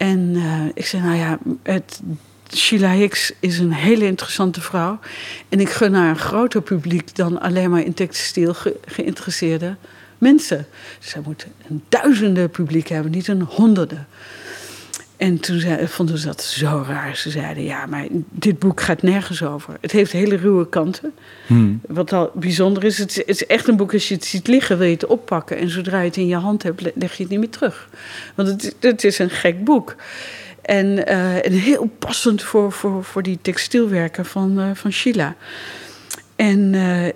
Speaker 2: En uh, ik zei, nou ja, het, Sheila Hicks is een hele interessante vrouw. En ik gun haar een groter publiek dan alleen maar in textiel ge geïnteresseerde mensen. Zij moet een duizenden publiek hebben, niet een honderden. En toen zei, vonden ze dat zo raar. Ze zeiden, ja, maar dit boek gaat nergens over. Het heeft hele ruwe kanten. Hmm. Wat al bijzonder is, het, is echt een boek, als je het ziet liggen, wil je het oppakken. En zodra je het in je hand hebt, leg je het niet meer terug. Want het, het is een gek boek. En, uh, en heel passend voor, voor, voor die textielwerken van, uh, van Sheila. En uh,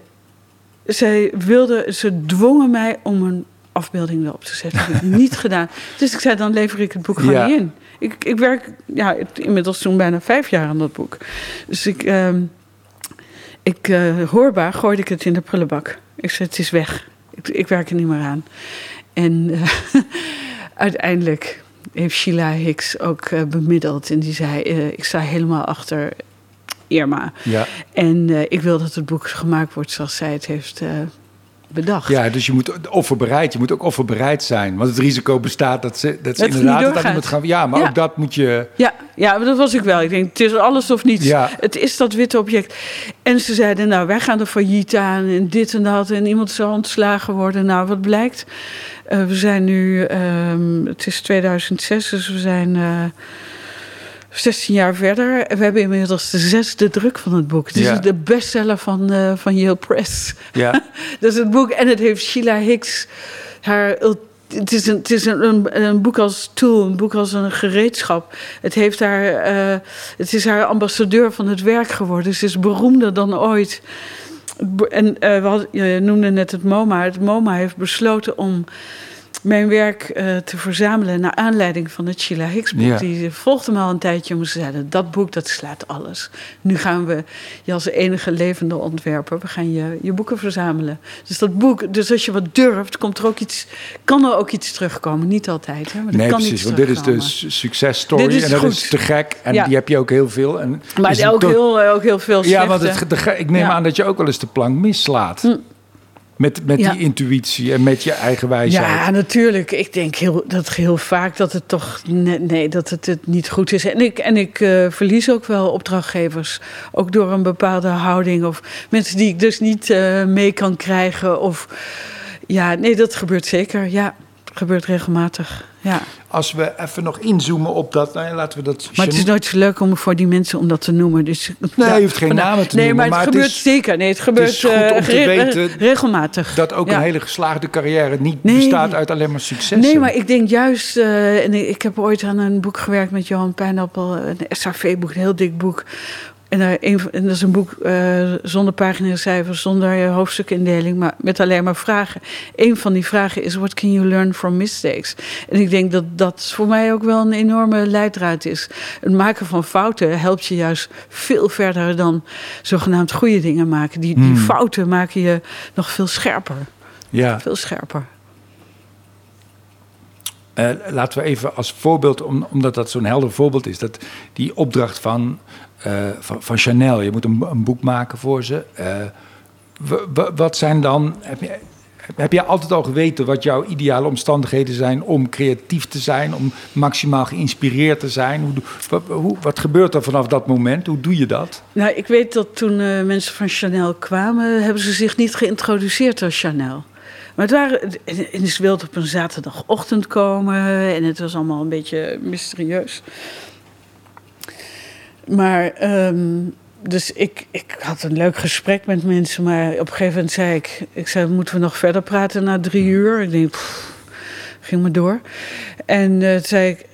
Speaker 2: zij wilde, ze dwongen mij om een afbeelding erop te zetten. Dat heb ik niet gedaan. Dus ik zei, dan lever ik het boek gewoon ja. niet in. Ik, ik werk ja, inmiddels toen bijna vijf jaar aan dat boek. Dus ik, uh, ik uh, hoorbaar gooide ik het in de prullenbak. Ik zei, het is weg. Ik, ik werk er niet meer aan. En uh, uiteindelijk heeft Sheila Hicks ook uh, bemiddeld. En die zei, ik sta helemaal achter Irma.
Speaker 1: Ja.
Speaker 2: En ik wil dat het boek gemaakt wordt zoals zij het heeft bedacht.
Speaker 1: Ja, dus je moet offerbereid, je moet ook offerbereid zijn. Want het risico bestaat dat ze, dat ze inderdaad dat iemand gaan. Ja, maar ook dat moet je.
Speaker 2: Ja, ja, dat was ik wel. Ik denk, het is alles of niets.
Speaker 1: Ja.
Speaker 2: Het is dat witte object. En ze zeiden, nou, wij gaan er failliet aan en dit en dat. En iemand zal ontslagen worden. Nou, wat blijkt? Uh, we zijn nu, um, het is 2006, dus we zijn. Uh, 16 jaar verder. We hebben inmiddels de zesde druk van het boek. Het is de bestseller van, uh, van Yale Press.
Speaker 1: Ja.
Speaker 2: dat is het boek. En het heeft Sheila Hicks haar het is, een, het is een, een, een, boek als tool, een boek als een gereedschap. Het, heeft haar, uh, het is haar ambassadeur van het werk geworden. Ze is beroemder dan ooit. En uh, we je noemde net het MoMA. Het MoMA heeft besloten om mijn werk uh, te verzamelen naar aanleiding van het Sheila Hicks boek. Die volgde me al een tijdje om ze zeiden, dat boek dat slaat alles. Nu gaan we je als enige levende ontwerper, we gaan je, je boeken verzamelen. Dus dat boek, dus als je wat durft, komt er ook iets, kan er ook iets terugkomen. Niet altijd, hè, maar
Speaker 1: nee,
Speaker 2: kan
Speaker 1: precies, want dit is de successtory en dat goed. is te gek. En ja. die heb je ook heel veel. En
Speaker 2: maar ook, heel, ook heel veel
Speaker 1: Ja, want het, de, ik neem ja. aan dat je ook wel eens de plank mislaat. Hm. Met, met die intuïtie en met je eigen wijsheid.
Speaker 2: Ja, natuurlijk. Ik denk heel, dat heel vaak dat het toch nee, dat het, het niet goed is. En ik, en ik uh, verlies ook wel opdrachtgevers. Ook door een bepaalde houding. Of mensen die ik dus niet uh, mee kan krijgen. Of ja, nee, dat gebeurt zeker. Ja, gebeurt regelmatig, ja.
Speaker 1: Als we even nog inzoomen op dat, nou, laten we dat...
Speaker 2: Maar het is nooit zo leuk om voor die mensen om dat te noemen. Dus,
Speaker 1: nee, je hoeft geen namen te
Speaker 2: nee,
Speaker 1: noemen.
Speaker 2: maar het gebeurt zeker. Nee, het gebeurt
Speaker 1: het is goed om te
Speaker 2: uh,
Speaker 1: weten
Speaker 2: regelmatig.
Speaker 1: Dat ook een hele geslaagde carrière niet bestaat uit alleen maar succes.
Speaker 2: Nee, maar ik denk juist... Uh, en ik heb ooit aan een boek gewerkt met Johan Pijnappel. Een SAV-boek, een heel dik boek en, een, en dat is een boek uh, zonder paginacijfers, zonder uh, hoofdstukindeling, maar met alleen maar vragen. Een van die vragen is: What can you learn from mistakes? En ik denk dat dat voor mij ook wel een enorme leidraad is. Het maken van fouten helpt je juist veel verder dan zogenaamd goede dingen maken. Die, die
Speaker 1: Hmm.
Speaker 2: fouten maken je nog veel scherper.
Speaker 1: Ja.
Speaker 2: Veel scherper.
Speaker 1: Uh, laten we even als voorbeeld, om, omdat dat zo'n helder voorbeeld is, dat die opdracht van, van, van, Chanel, je moet een, een boek maken voor ze. Uh, wat zijn dan, heb je, heb je altijd al geweten wat jouw ideale omstandigheden zijn om creatief te zijn, om maximaal geïnspireerd te zijn? Hoe, wat, hoe, wat gebeurt er vanaf dat moment? Hoe doe je dat?
Speaker 2: Nou, ik weet dat toen mensen van Chanel kwamen, hebben ze zich niet geïntroduceerd als Chanel. Maar het waren, en ze wilde op een zaterdagochtend komen en het was allemaal een beetje mysterieus. Maar, um, dus ik, ik had een leuk gesprek met mensen, maar op een gegeven moment zei ik, ik zei, moeten we nog verder praten na drie uur? Ik denk, pff, ging maar door. En uh, toen zei ik,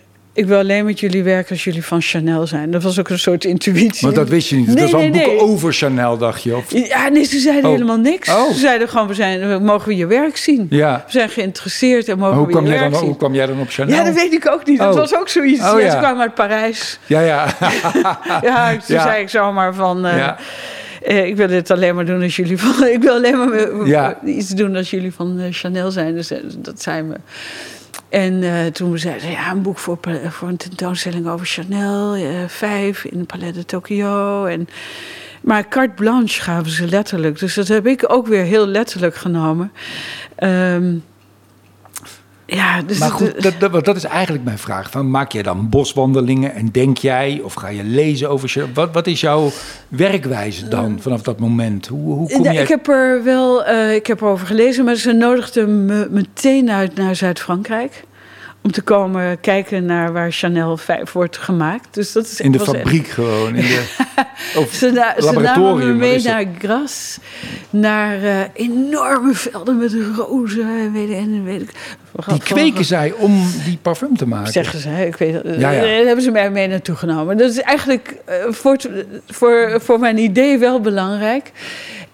Speaker 2: ik wil alleen met jullie werken als jullie van Chanel zijn. Dat was ook een soort intuïtie.
Speaker 1: Maar dat wist je niet.
Speaker 2: Nee,
Speaker 1: dat was al
Speaker 2: nee,
Speaker 1: een boek
Speaker 2: nee.
Speaker 1: over Chanel, dacht je? Of?
Speaker 2: Ja, nee, ze zeiden
Speaker 1: Oh.
Speaker 2: helemaal niks.
Speaker 1: Oh.
Speaker 2: Ze zeiden gewoon, we zijn, mogen we je werk zien?
Speaker 1: Ja.
Speaker 2: We zijn geïnteresseerd en mogen
Speaker 1: hoe
Speaker 2: we je werk
Speaker 1: dan,
Speaker 2: zien?
Speaker 1: hoe kwam jij dan op Chanel?
Speaker 2: Ja, dat weet ik ook niet. Dat
Speaker 1: Oh.
Speaker 2: was ook zoiets. Ja,
Speaker 1: ja.
Speaker 2: Ze kwamen uit Parijs.
Speaker 1: Ja, ja.
Speaker 2: Ja, toen
Speaker 1: Ja.
Speaker 2: zei ik zomaar van... eh, eh, ik wil dit alleen maar doen als jullie van... Ik wil alleen maar eh, iets doen als jullie van Chanel zijn. Dus dat zijn we. En eh, toen zeiden ze, ja, een boek voor, voor een tentoonstelling over Chanel. eh, vijf in Palais de Tokyo. En, maar carte blanche gaven ze letterlijk. Dus dat heb ik ook weer heel letterlijk genomen. Ehm, ja, dus
Speaker 1: Maar goed, dat, dat, dat is eigenlijk mijn vraag. Van, maak jij dan boswandelingen en denk jij of ga je lezen over... Wat, wat is jouw werkwijze dan vanaf dat moment? Hoe, hoe kom
Speaker 2: Nou,
Speaker 1: jij...
Speaker 2: Ik heb er wel eh, ik heb erover gelezen, maar ze nodigden me meteen uit naar Zuid-Frankrijk. Om te komen kijken naar waar Chanel 5 wordt gemaakt. Dus dat is
Speaker 1: In de
Speaker 2: echt-
Speaker 1: fabriek gewoon. In de, of
Speaker 2: Ze, na, ze namen me mee naar Gras. Naar eh, enorme velden met rozen en weet, en weet ik.
Speaker 1: Die kweken zij om die parfum te maken.
Speaker 2: Zeggen ze, ik weet het.
Speaker 1: Ja, ja.
Speaker 2: Daar hebben ze mij mee naartoe genomen. Dat is eigenlijk eh, voor, voor, voor mijn idee wel belangrijk.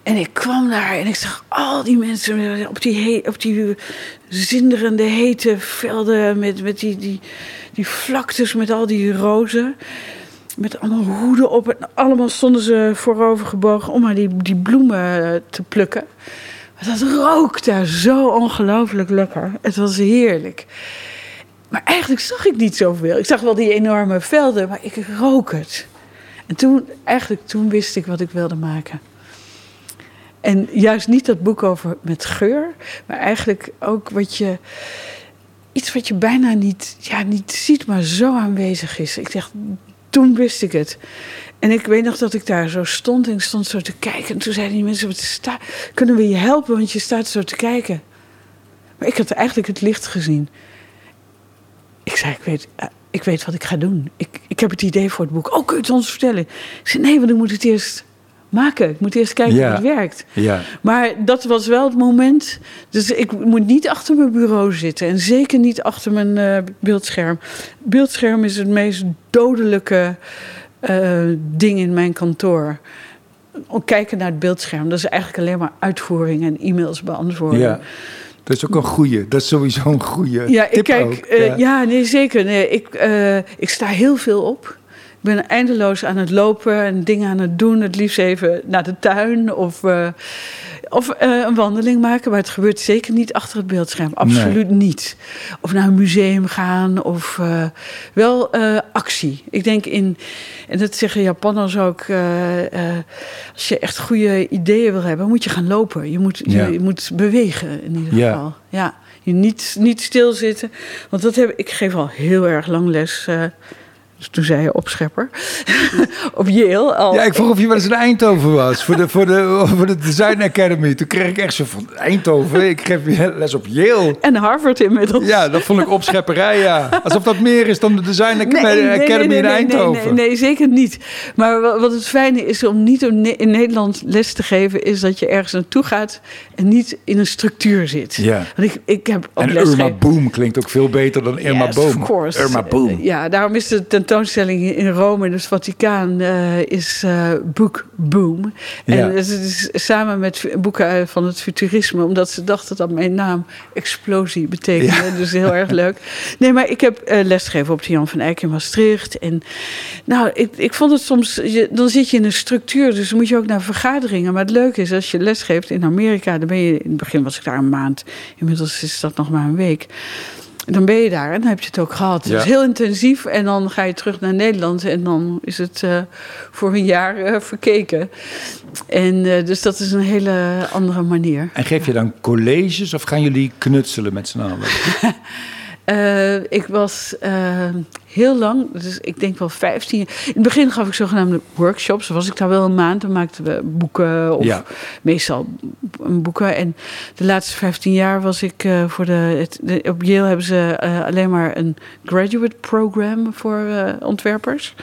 Speaker 2: En ik kwam daar en ik zag al die mensen op die, op die zinderende hete velden met, met die, die, die vlaktes met al die rozen. Met allemaal hoeden op en allemaal stonden ze voorover gebogen om maar die, die bloemen te plukken. Maar dat rook daar zo ongelooflijk lekker. Het was heerlijk. Maar eigenlijk zag ik niet zoveel. Ik zag wel die enorme velden, maar ik rook het. En toen, eigenlijk toen wist ik wat ik wilde maken. En juist niet dat boek over met geur, maar eigenlijk ook wat je. Iets wat je bijna niet, ja, niet ziet, maar zo aanwezig is. Ik dacht, toen wist ik het. En ik weet nog dat ik daar zo stond en ik stond zo te kijken. En toen zeiden die mensen, wat sta, kunnen we je helpen, want je staat zo te kijken. Maar ik had eigenlijk het licht gezien. Ik zei, ik weet, eh, ik weet wat ik ga doen. Ik, ik heb het idee voor het boek. Oh, kun je het ons vertellen? Ik zei, nee, want ik moet het eerst maken. Ik moet eerst kijken
Speaker 1: Ja.
Speaker 2: hoe het werkt.
Speaker 1: Ja.
Speaker 2: Maar dat was wel het moment. Dus ik moet niet achter mijn bureau zitten. En zeker niet achter mijn eh, beeldscherm. Beeldscherm is het meest dodelijke eh, ding in mijn kantoor. Kijken naar het beeldscherm. Dat is eigenlijk alleen maar uitvoering en e-mails beantwoorden.
Speaker 1: ja. Dat is ook een goeie. Dat is sowieso een goeie
Speaker 2: Ja, ik kijk.
Speaker 1: ook.
Speaker 2: eh, ja. nee, zeker. Nee, ik, ik sta heel veel op. Ik ben eindeloos aan het lopen en dingen aan het doen. Het liefst even naar de tuin of, eh, of eh, een wandeling maken. Maar het gebeurt zeker niet achter het beeldscherm. Absoluut niet. Of naar een museum gaan of eh, wel actie. Ik denk in, en dat zeggen Japanners ook. als je echt goede ideeën wil hebben, moet je gaan lopen. Je moet,
Speaker 1: Ja.
Speaker 2: je, je moet bewegen in ieder
Speaker 1: Ja.
Speaker 2: geval. Ja. Je niet, niet stilzitten. Want dat heb, ik geef al heel erg lang les. Dus toen zei je opschepper. op Yale. Al.
Speaker 1: Ja, ik vroeg of je wel eens in Eindhoven was. Voor de, voor, de, voor de Design Academy. Toen kreeg ik echt zo van Eindhoven. Ik geef je les op Yale.
Speaker 2: En Harvard inmiddels.
Speaker 1: Ja, dat vond ik opschepperij, ja. Alsof dat meer is dan de Design Academy in Eindhoven.
Speaker 2: Nee, nee, zeker niet. Maar wat het fijne is om niet in Nederland les te geven... is dat je ergens naartoe gaat en niet in een structuur zit.
Speaker 1: Ja.
Speaker 2: Want ik, ik heb ook
Speaker 1: en Irma Boom klinkt ook veel beter dan Irma yes, Boom.
Speaker 2: Of course.
Speaker 1: Irma Boom.
Speaker 2: Ja, daarom is de tentoonstelling in Rome, in het Vaticaan, uh, is uh, Book Boom. En het is samen met boeken van het futurisme, omdat ze dachten dat mijn naam explosie betekende. Ja. Dus heel erg leuk. Nee, maar ik heb uh, lesgegeven op de Jan van Eyck in Maastricht. En nou, ik, ik vond het soms, je, dan zit je in een structuur, dus dan moet je ook naar vergaderingen. Maar het leuke is, als je lesgeeft in Amerika, dan ben je, in het begin was ik daar een maand, inmiddels is dat nog maar een week dan ben je daar en dan heb je het ook gehad. Het is heel intensief en dan ga je terug naar Nederland en dan is het uh, voor een jaar uh, verkeken. En uh, dus dat is een hele andere manier.
Speaker 1: En geef je dan colleges of gaan jullie knutselen met z'n allen?
Speaker 2: ik was heel lang, dus ik denk wel 15 jaar. In het begin gaf ik zogenaamde workshops. was ik daar wel een maand. Dan maakten we boeken of ja. meestal boeken. En de laatste 15 jaar was ik uh, voor de, het, de, Op Yale hebben ze alleen maar een graduate program voor ontwerpers.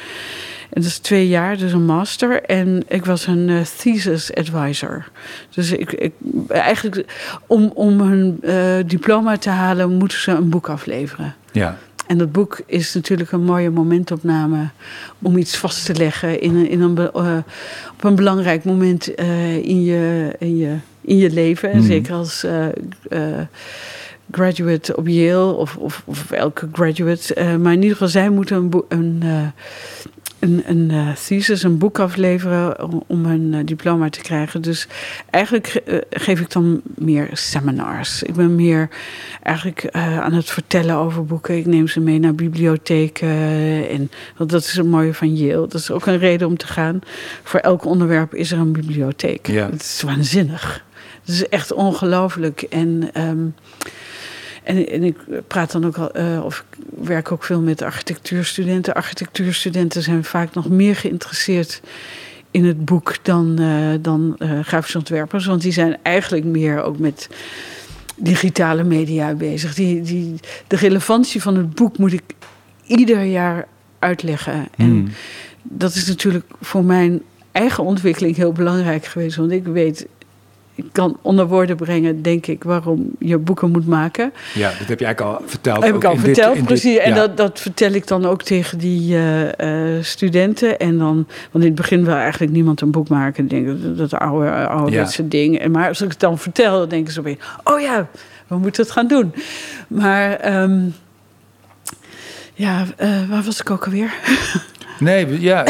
Speaker 2: En dat is twee jaar, dus een master. En ik was een uh, thesis advisor. Dus ik, ik, eigenlijk om, om hun uh, diploma te halen, moeten ze een boek afleveren.
Speaker 1: Ja.
Speaker 2: En dat boek is natuurlijk een mooie momentopname om iets vast te leggen in een, in een, uh, op een belangrijk moment in, je, in, je, in je leven. Mm. Zeker als graduate op Yale of, of, of elke graduate. maar in ieder geval, zij moeten een, een een, een uh, thesis, een boek afleveren om, om een uh, diploma te krijgen. Dus eigenlijk uh, geef ik dan meer seminars. Ik ben meer eigenlijk aan het vertellen over boeken. Ik neem ze mee naar bibliotheken. En, want dat is het mooie van Yale. Dat is ook een reden om te gaan. Voor elk onderwerp is er een bibliotheek.
Speaker 1: Ja.
Speaker 2: Het is waanzinnig. Het is echt ongelooflijk. En... Um, en, en ik praat dan ook al, uh, of ik werk ook veel met architectuurstudenten. Architectuurstudenten zijn vaak nog meer geïnteresseerd in het boek dan, uh, dan uh, grafische ontwerpers. Want die zijn eigenlijk meer ook met digitale media bezig. Die, die, de relevantie van het boek moet ik ieder jaar uitleggen. En
Speaker 1: Hmm.
Speaker 2: dat is natuurlijk voor mijn eigen ontwikkeling heel belangrijk geweest. Want ik weet kan onder woorden brengen, denk ik, waarom je boeken moet maken.
Speaker 1: Ja, dat heb je eigenlijk al verteld.
Speaker 2: Heb ik al verteld,
Speaker 1: dit,
Speaker 2: precies.
Speaker 1: Dit,
Speaker 2: en dat, dat vertel ik dan ook tegen die uh, uh, studenten. En dan, want in het begin wil eigenlijk niemand een boek maken. Ik denk dat dat oude, ouderwetse ja. ding. En maar als ik het dan vertel, dan denken ze weer, oh ja, we moeten het gaan doen. Maar um, ja, uh, waar was ik ook alweer?
Speaker 1: nee, ja,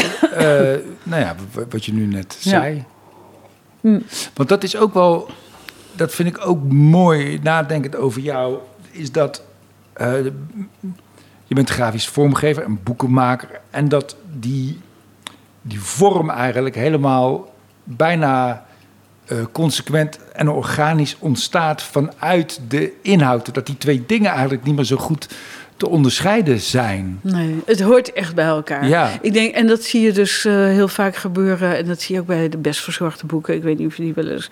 Speaker 1: nou ja, wat je nu net zei.
Speaker 2: Ja.
Speaker 1: Want dat is ook wel, dat vind ik ook mooi, nadenkend over jou, is dat uh, je bent grafisch vormgever en boekenmaker. En dat die, die vorm eigenlijk helemaal bijna uh, consequent en organisch ontstaat vanuit de inhoud. Dat die twee dingen eigenlijk niet meer zo goed te onderscheiden zijn.
Speaker 2: Nee, het hoort echt bij elkaar.
Speaker 1: Ja.
Speaker 2: Ik denk, en dat zie je dus uh, heel vaak gebeuren. En dat zie je ook bij de best verzorgde boeken. Ik weet niet of je die wel eens...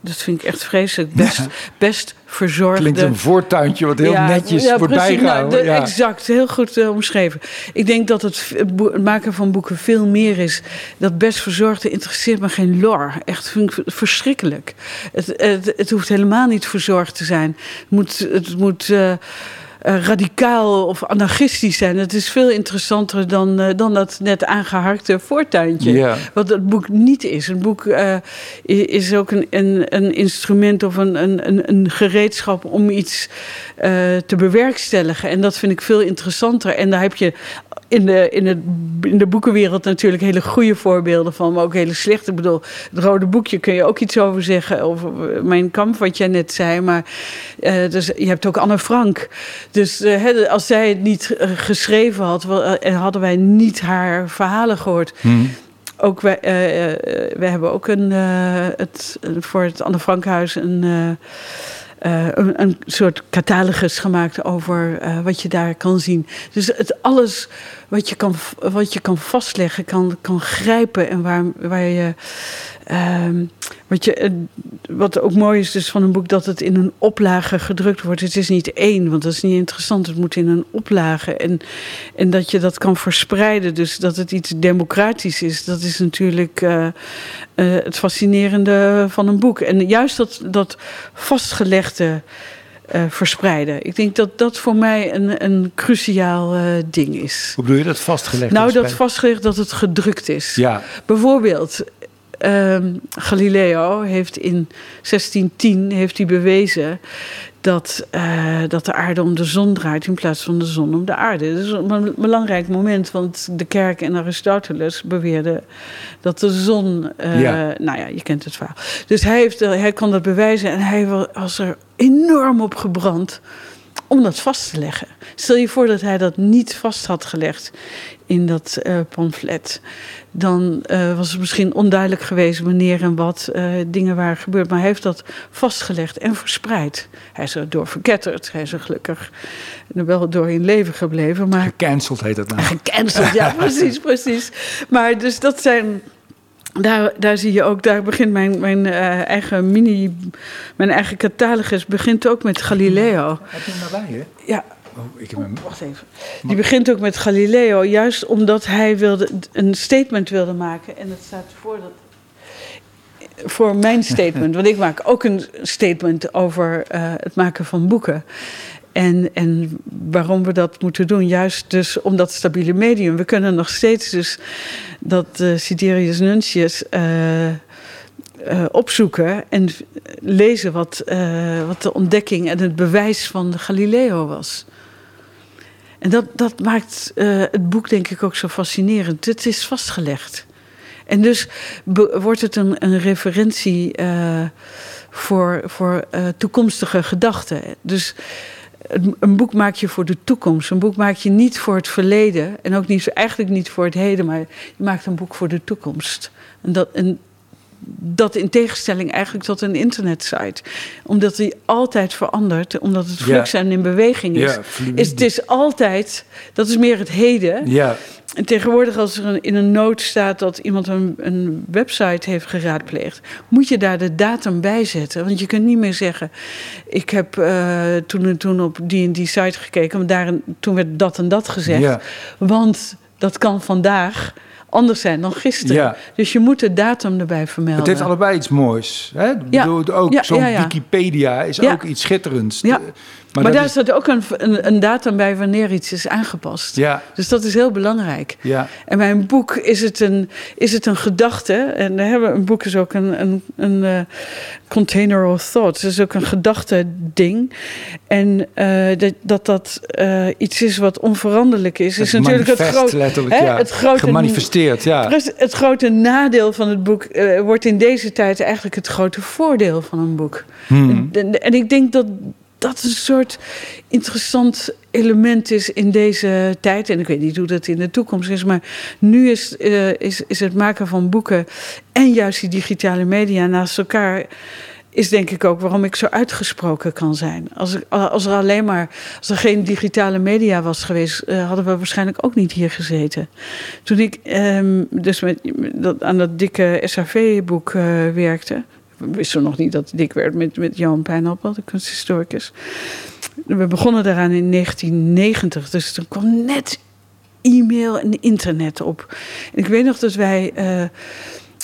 Speaker 2: Dat vind ik echt vreselijk. Best, ja. best verzorgde...
Speaker 1: Klinkt een voortuintje wat heel
Speaker 2: ja,
Speaker 1: netjes
Speaker 2: ja,
Speaker 1: voorbij
Speaker 2: precies,
Speaker 1: gaat.
Speaker 2: nou. Exact, heel goed uh, omschreven. Ik denk dat het, het, maken van boeken veel meer is. Dat best verzorgde interesseert me geen lor. Echt vind ik verschrikkelijk. Het, het, het hoeft helemaal niet verzorgd te zijn. Het moet... Het moet uh, uh, radicaal of anarchistisch zijn. Het is veel interessanter dan, uh, dan dat net aangeharkte voortuintje.
Speaker 1: Ja.
Speaker 2: Wat het boek niet is. Een boek uh, is ook een, een, een instrument of een, een, een gereedschap om iets te bewerkstelligen. En dat vind ik veel interessanter. En daar heb je in de, in, het, in de boekenwereld natuurlijk hele goede voorbeelden van, maar ook hele slechte. Ik bedoel, het rode boekje kun je ook iets over zeggen. Over mijn kamp, wat jij net zei. Maar uh, dus, je hebt ook Anne Frank. Dus uh, als zij het niet uh, geschreven had, wel, hadden wij niet haar verhalen gehoord.
Speaker 1: Hmm.
Speaker 2: Ook wij, wij hebben ook een, het, voor het Anne Frankhuis een. Uh, een, een, soort catalogus gemaakt over wat je daar kan zien. Dus het alles wat je kan, wat je kan vastleggen, kan, kan grijpen en waar, waar je. Ehm, wat, je, wat ook mooi is dus van een boek, dat het in een oplage gedrukt wordt. Het is niet één, want dat is niet interessant. Het moet in een oplage. En, en dat je dat kan verspreiden, dus dat het iets democratisch is. Dat is natuurlijk uh, uh, het fascinerende van een boek. En juist dat, dat vastgelegde uh, verspreiden. Ik denk dat dat voor mij een, een cruciaal uh, ding is.
Speaker 1: Hoe bedoel je dat vastgelegd?
Speaker 2: Nou, dat vastgelegd dat het gedrukt is.
Speaker 1: Ja.
Speaker 2: Bijvoorbeeld, um, Galileo heeft in 1610 heeft hij bewezen dat, uh, dat de aarde om de zon draait in plaats van de zon om de aarde. Dat is een belangrijk moment, want de kerk en Aristoteles beweerden dat de zon. Uh, ja. Nou ja, je kent het verhaal. Dus hij, heeft, hij kon dat bewijzen en hij was er enorm op gebrand om dat vast te leggen. Stel je voor dat hij dat niet vast had gelegd in dat uh, pamflet. Dan uh, was het misschien onduidelijk geweest wanneer en wat uh, dingen waren gebeurd. Maar hij heeft dat vastgelegd en verspreid. Hij is er door verketterd. Hij is er gelukkig wel door in leven gebleven. Maar...
Speaker 1: Gecanceld heet dat nou.
Speaker 2: Gecanceld, ja, precies, precies. Maar dus dat zijn daar, daar zie je ook, daar begint mijn, mijn uh, eigen mini, mijn eigen catalogus begint ook met Galileo.
Speaker 1: Heb je hem daarbij, hè?
Speaker 2: Ja.
Speaker 1: Oh, ik heb hem...
Speaker 2: Wacht even. Die begint ook met Galileo, juist omdat hij wilde, een statement wilde maken. En dat staat voor dat voor mijn statement. Want ik maak ook een statement over uh, het maken van boeken. En, en waarom we dat moeten doen, juist dus om dat stabiele medium. We kunnen nog steeds dus dat uh, Siderius Nuncius uh, uh, opzoeken en lezen wat, wat de ontdekking en het bewijs van Galileo was. En dat, dat maakt het boek denk ik ook zo fascinerend. Het is vastgelegd. En dus wordt het een, een referentie voor, voor toekomstige gedachten. Dus een boek maak je voor de toekomst. Een boek maak je niet voor het verleden. En ook niet, eigenlijk niet voor het heden, maar je maakt een boek voor de toekomst. En dat, en dat in tegenstelling eigenlijk tot een internetsite. Omdat die altijd verandert, omdat het flux en in beweging is. Is. Het is altijd, dat is meer het heden.
Speaker 1: Ja.
Speaker 2: En tegenwoordig, als er in een noot staat dat iemand een, een, website heeft geraadpleegd, moet je daar de datum bij zetten. Want je kunt niet meer zeggen: Ik heb uh, toen en toen op die en die site gekeken, maar daar, toen werd dat en dat gezegd.
Speaker 1: Ja.
Speaker 2: Want dat kan vandaag anders zijn dan gisteren.
Speaker 1: Ja.
Speaker 2: Dus je moet de datum erbij vermelden.
Speaker 1: Het heeft allebei iets moois. Hè? Ik
Speaker 2: Ja.
Speaker 1: bedoel, ook
Speaker 2: Ja,
Speaker 1: zo'n. Wikipedia is ook iets schitterends.
Speaker 2: Ja.
Speaker 1: De-
Speaker 2: Maar, daar
Speaker 1: is-
Speaker 2: staat ook een, een, een datum bij wanneer iets is aangepast.
Speaker 1: Ja,
Speaker 2: Dus dat is heel belangrijk.
Speaker 1: ja.
Speaker 2: En bij een boek is het een, is het een gedachte. En een boek is ook een, een, een eh, container of thoughts. Het is ook een gedachte ding. En eh, dat dat, dat eh, iets is wat onveranderlijk is, is natuurlijk het, groot,
Speaker 1: letterlijk,
Speaker 2: hè,
Speaker 1: ja.
Speaker 2: het grote
Speaker 1: Gemanifesteerd, ja.
Speaker 2: Het grote nadeel van het boek wordt in deze tijd eigenlijk het grote voordeel van een boek.
Speaker 1: Hmm.
Speaker 2: En, en ik denk dat dat een soort interessant element is in deze tijd. En ik weet niet hoe dat in de toekomst is, maar nu is, eh, is, is het maken van boeken en juist die digitale media naast elkaar. Is denk ik ook waarom ik zo uitgesproken kan zijn. Als, ik, als er alleen maar, als er geen digitale media was geweest, eh, hadden we waarschijnlijk ook niet hier gezeten. Toen ik ehm, dus met, dat, aan dat dikke SAV-boek eh, werkte, we wisten nog niet dat het dik werd met, met Johan Pijnappel, de kunsthistoricus. We begonnen daaraan in 1990, dus toen kwam net e-mail en internet op. En ik weet nog dat wij eh,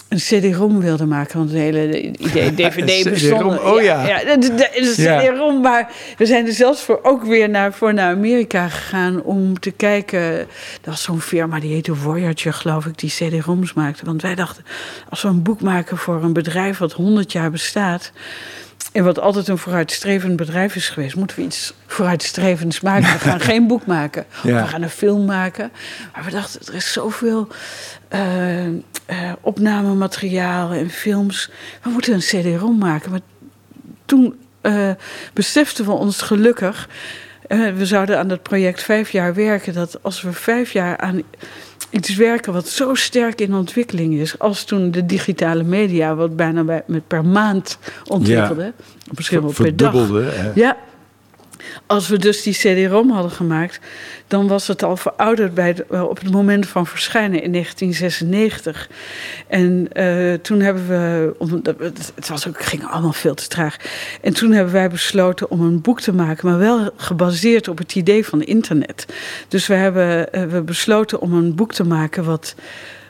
Speaker 2: een CD-ROM wilden maken, want het hele idee DVD bestond.
Speaker 1: Oh ja.
Speaker 2: ja de, de, de
Speaker 1: Ja.
Speaker 2: CD-ROM, maar we zijn er zelfs voor ook weer naar, voor naar Amerika gegaan om te kijken. Er was zo'n firma, die heette Voyager, geloof ik, die CD-ROMs maakte. Want wij dachten, als we een boek maken voor een bedrijf wat 100 jaar bestaat... En wat altijd een vooruitstrevend bedrijf is geweest, moeten we iets vooruitstrevends maken. We gaan geen boek maken.
Speaker 1: Ja.
Speaker 2: we gaan een film maken. Maar we dachten, er is zoveel eh, eh, opnamemateriaal en films. We moeten een CD-ROM maken. Maar toen eh, beseften we ons gelukkig. we zouden aan dat project vijf jaar werken. Dat als we vijf jaar aan iets werken wat zo sterk in ontwikkeling is. als toen de digitale media, wat bijna bij, met per maand ontwikkelde. Misschien wel per dag.
Speaker 1: Hè.
Speaker 2: Ja. Als we dus die CD-ROM hadden gemaakt, dan was het al verouderd bij eh, op het moment van verschijnen in 1996. En uh, toen hebben we, het was ook, ging allemaal veel te traag. En toen hebben wij besloten om een boek te maken, maar wel gebaseerd op het idee van internet. Dus we hebben uh, we besloten om een boek te maken wat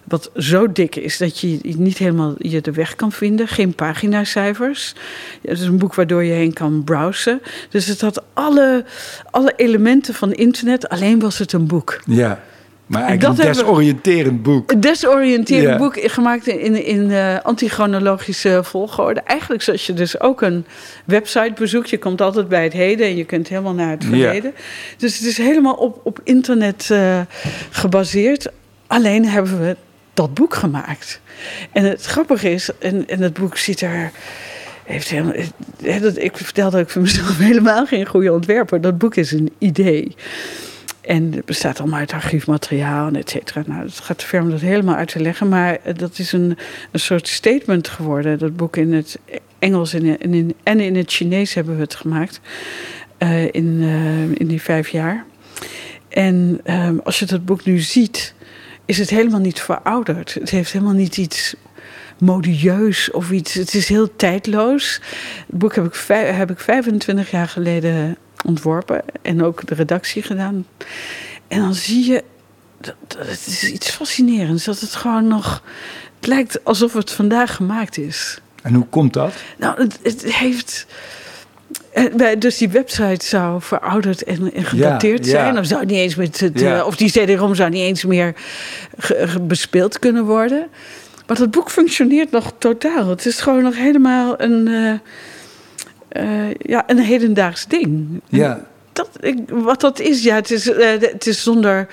Speaker 2: wat zo dik is dat je niet helemaal je de weg kan vinden. Geen paginacijfers. Het is een boek waardoor je heen kan browsen. Dus het had alle, alle elementen van internet, alleen was het een boek.
Speaker 1: Ja. Maar eigenlijk een desoriënterend boek.
Speaker 2: Een desoriënterend boek gemaakt in, in uh, antichronologische volgorde. Eigenlijk zoals je dus ook een website bezoekt. Je komt altijd bij het heden en je kunt helemaal naar het verleden. Dus het is helemaal op, op internet uh, gebaseerd. Alleen hebben we dat boek gemaakt. En het grappige is, en, en het boek ziet er. Heeft helemaal, ik vertelde dat ik voor mezelf helemaal geen goede ontwerper. Dat boek is een idee. En het bestaat allemaal uit archiefmateriaal en et cetera. Nou, het gaat te ver om dat helemaal uit te leggen. Maar dat is een, een soort statement geworden. Dat boek in het Engels en in, en in het Chinees hebben we het gemaakt. Uh, in, uh, in die vijf jaar. En uh, als je dat boek nu ziet is het helemaal niet verouderd. Het heeft helemaal niet iets modieus of iets. Het is heel tijdloos. Het boek heb ik, heb ik 25 jaar geleden ontworpen en ook de redactie gedaan. En dan zie je, dat, het is iets fascinerends, dat het gewoon nog. Het lijkt alsof het vandaag gemaakt is.
Speaker 1: En hoe komt dat?
Speaker 2: Nou, het, het heeft. Eh, dus die website zou verouderd en, gedateerd zijn. Of, zou niet eens met het, eh, of die CD-ROM zou niet eens meer bespeeld kunnen worden. Maar dat boek functioneert nog totaal. Het is gewoon nog helemaal een, uh, ja, een hedendaags ding.
Speaker 1: Ja.
Speaker 2: Dat, ik, wat dat is, ja, het is, het is zonder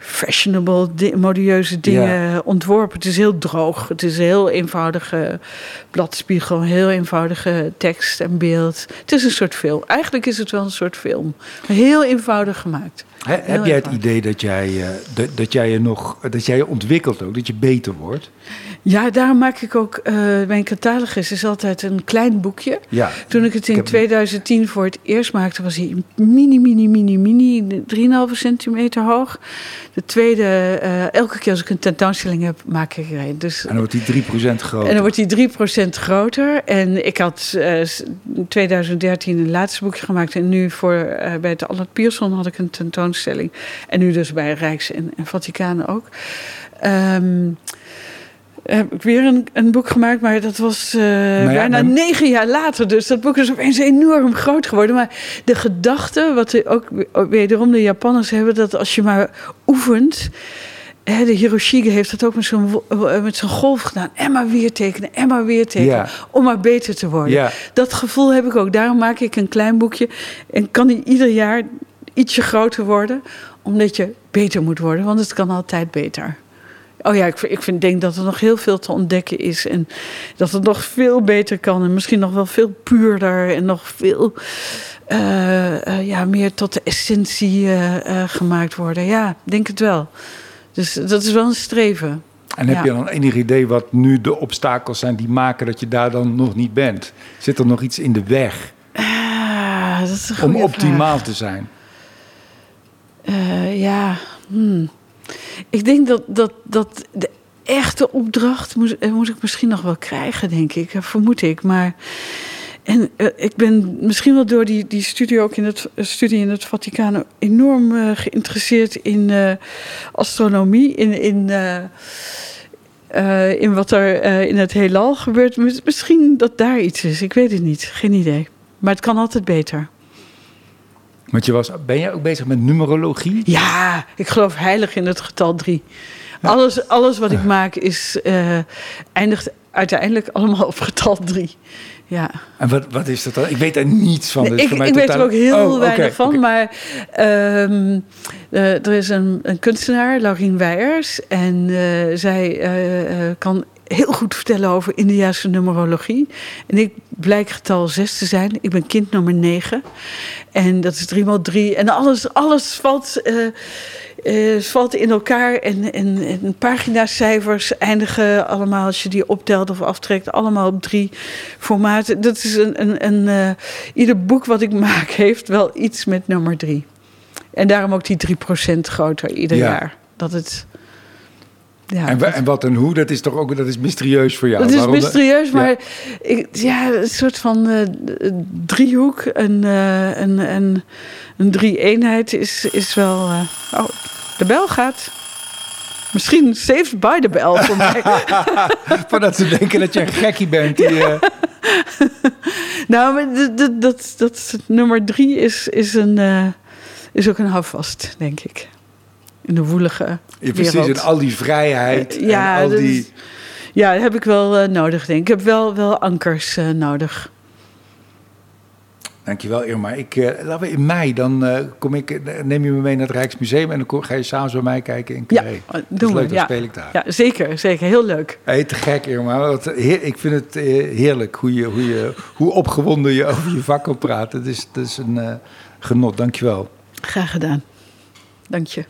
Speaker 2: fashionable, modieuze dingen ontworpen. Het is heel droog. Het is een heel eenvoudige bladspiegel, heel eenvoudige tekst en beeld. Het is een soort film. Eigenlijk is het wel een soort film. Heel eenvoudig gemaakt.
Speaker 1: Heb jij het idee dat jij, uh, dat, dat, jij je nog, dat jij je ontwikkelt ook, dat je beter wordt?
Speaker 2: Ja, daarom maak ik ook. Uh, mijn catalogus is altijd een klein boekje.
Speaker 1: Ja,
Speaker 2: Toen ik het in 2010 voor het eerst maakte, was hij mini, mini, mini, mini, 3,5 centimeter hoog. De tweede, uh, elke keer als ik een tentoonstelling heb, maak ik er een. Dus,
Speaker 1: en dan wordt hij 3% groter.
Speaker 2: En dan wordt hij 3% groter. En ik had uh, 2013 een laatste boekje gemaakt. En nu voor, bij het Allard Pierson had ik een tentoonstelling. En nu dus bij Rijks en, en Vaticaan ook. Um, heb ik weer een, een boek gemaakt, maar dat was uh, bijna negen jaar later. Dus dat boek is opeens enorm groot geworden. Maar de gedachte, wat ook wederom de Japanners hebben, dat als je maar oefent. Hè, de Hiroshige heeft dat ook met zo'n, eh, met zo'n golf gedaan. En maar weer tekenen, en maar weer tekenen. Om maar beter te worden.
Speaker 1: Ja.
Speaker 2: Dat gevoel heb ik ook. Daarom maak ik een klein boekje. En kan die ieder jaar ietsje groter worden. Omdat je beter moet worden. Want het kan altijd beter. Oh ja, ik, ik vind, denk dat er nog heel veel te ontdekken is. En dat het nog veel beter kan. En misschien nog wel veel puurder. En nog veel uh, uh, ja, meer tot de essentie uh, gemaakt worden. Ja, denk het wel. Dus dat is wel een streven.
Speaker 1: En heb je dan enig idee wat nu de obstakels zijn die maken dat je daar dan nog niet bent? Zit er nog iets in de weg?
Speaker 2: Ah, dat is
Speaker 1: Om optimaal te zijn?
Speaker 2: Ja, hmm. Ik denk dat, dat, dat de echte opdracht moet, eh, moet ik misschien nog wel krijgen, denk ik. Vermoed ik. Maar. En ik ben misschien wel door die, die studie ook in het, studie in het Vaticaan enorm geïnteresseerd in astronomie, in, in, in wat er in het heelal gebeurt. Misschien dat daar iets is, ik weet het niet, geen idee. Maar het kan altijd beter.
Speaker 1: Want je was, ben jij ook bezig met numerologie?
Speaker 2: Ja, ik geloof heilig in het getal drie. Alles, alles wat ik maak is, uh, eindigt uiteindelijk allemaal op getal drie. Ja.
Speaker 1: En wat, wat is dat dan? Ik weet er niets van.
Speaker 2: Dus ik ik weet er ook heel oh, weinig van. Maar um, uh, er is een, een kunstenaar, Laurien Weijers. En uh, zij kan heel goed vertellen over Indiase numerologie. En ik blijk getal 6 te zijn. Ik ben kind nummer 9. En dat is 3 x 3. En alles, alles valt. Uh, het valt in elkaar en, en, en paginacijfers eindigen allemaal, als je die optelt of aftrekt, allemaal op drie formaten. Dat is een, een, een ieder boek wat ik maak heeft wel iets met nummer drie. En daarom ook die 3% groter ieder jaar. Dat het
Speaker 1: ja, en, en, wat en hoe, dat is toch ook dat is mysterieus voor jou?
Speaker 2: Dat is mysterieus, maar ja. Ik, ja, een soort van uh, driehoek, een, uh, een, een, een drie-eenheid is, is wel. Uh, oh, de bel gaat. Misschien saved by de bel voor mij.
Speaker 1: Voordat ze denken dat je een gekkie bent. Die,
Speaker 2: nou, dat, dat, dat, dat, nummer drie is, is, een, is ook een houvast, denk ik in de woelige ja, Precies,
Speaker 1: en al die vrijheid ja, en al die...
Speaker 2: ja, dat heb ik wel uh, nodig, denk ik. Ik heb wel, wel ankers uh, nodig.
Speaker 1: Dankjewel Irma. Ik, uh, laten we in mei, dan kom ik, neem je me mee naar het Rijksmuseum... en dan ga je samen bij mij kijken in Carré. Ja, doen we. Dan ja. speel ik daar.
Speaker 2: Ja, zeker. Zeker. Heel leuk.
Speaker 1: Hey, te gek Irma. Heer, ik vind het heerlijk hoe, je, hoe, je, hoe opgewonden je over je vak kan praten. Het is, het is een genot. Dankjewel.
Speaker 2: Graag gedaan. Dank je.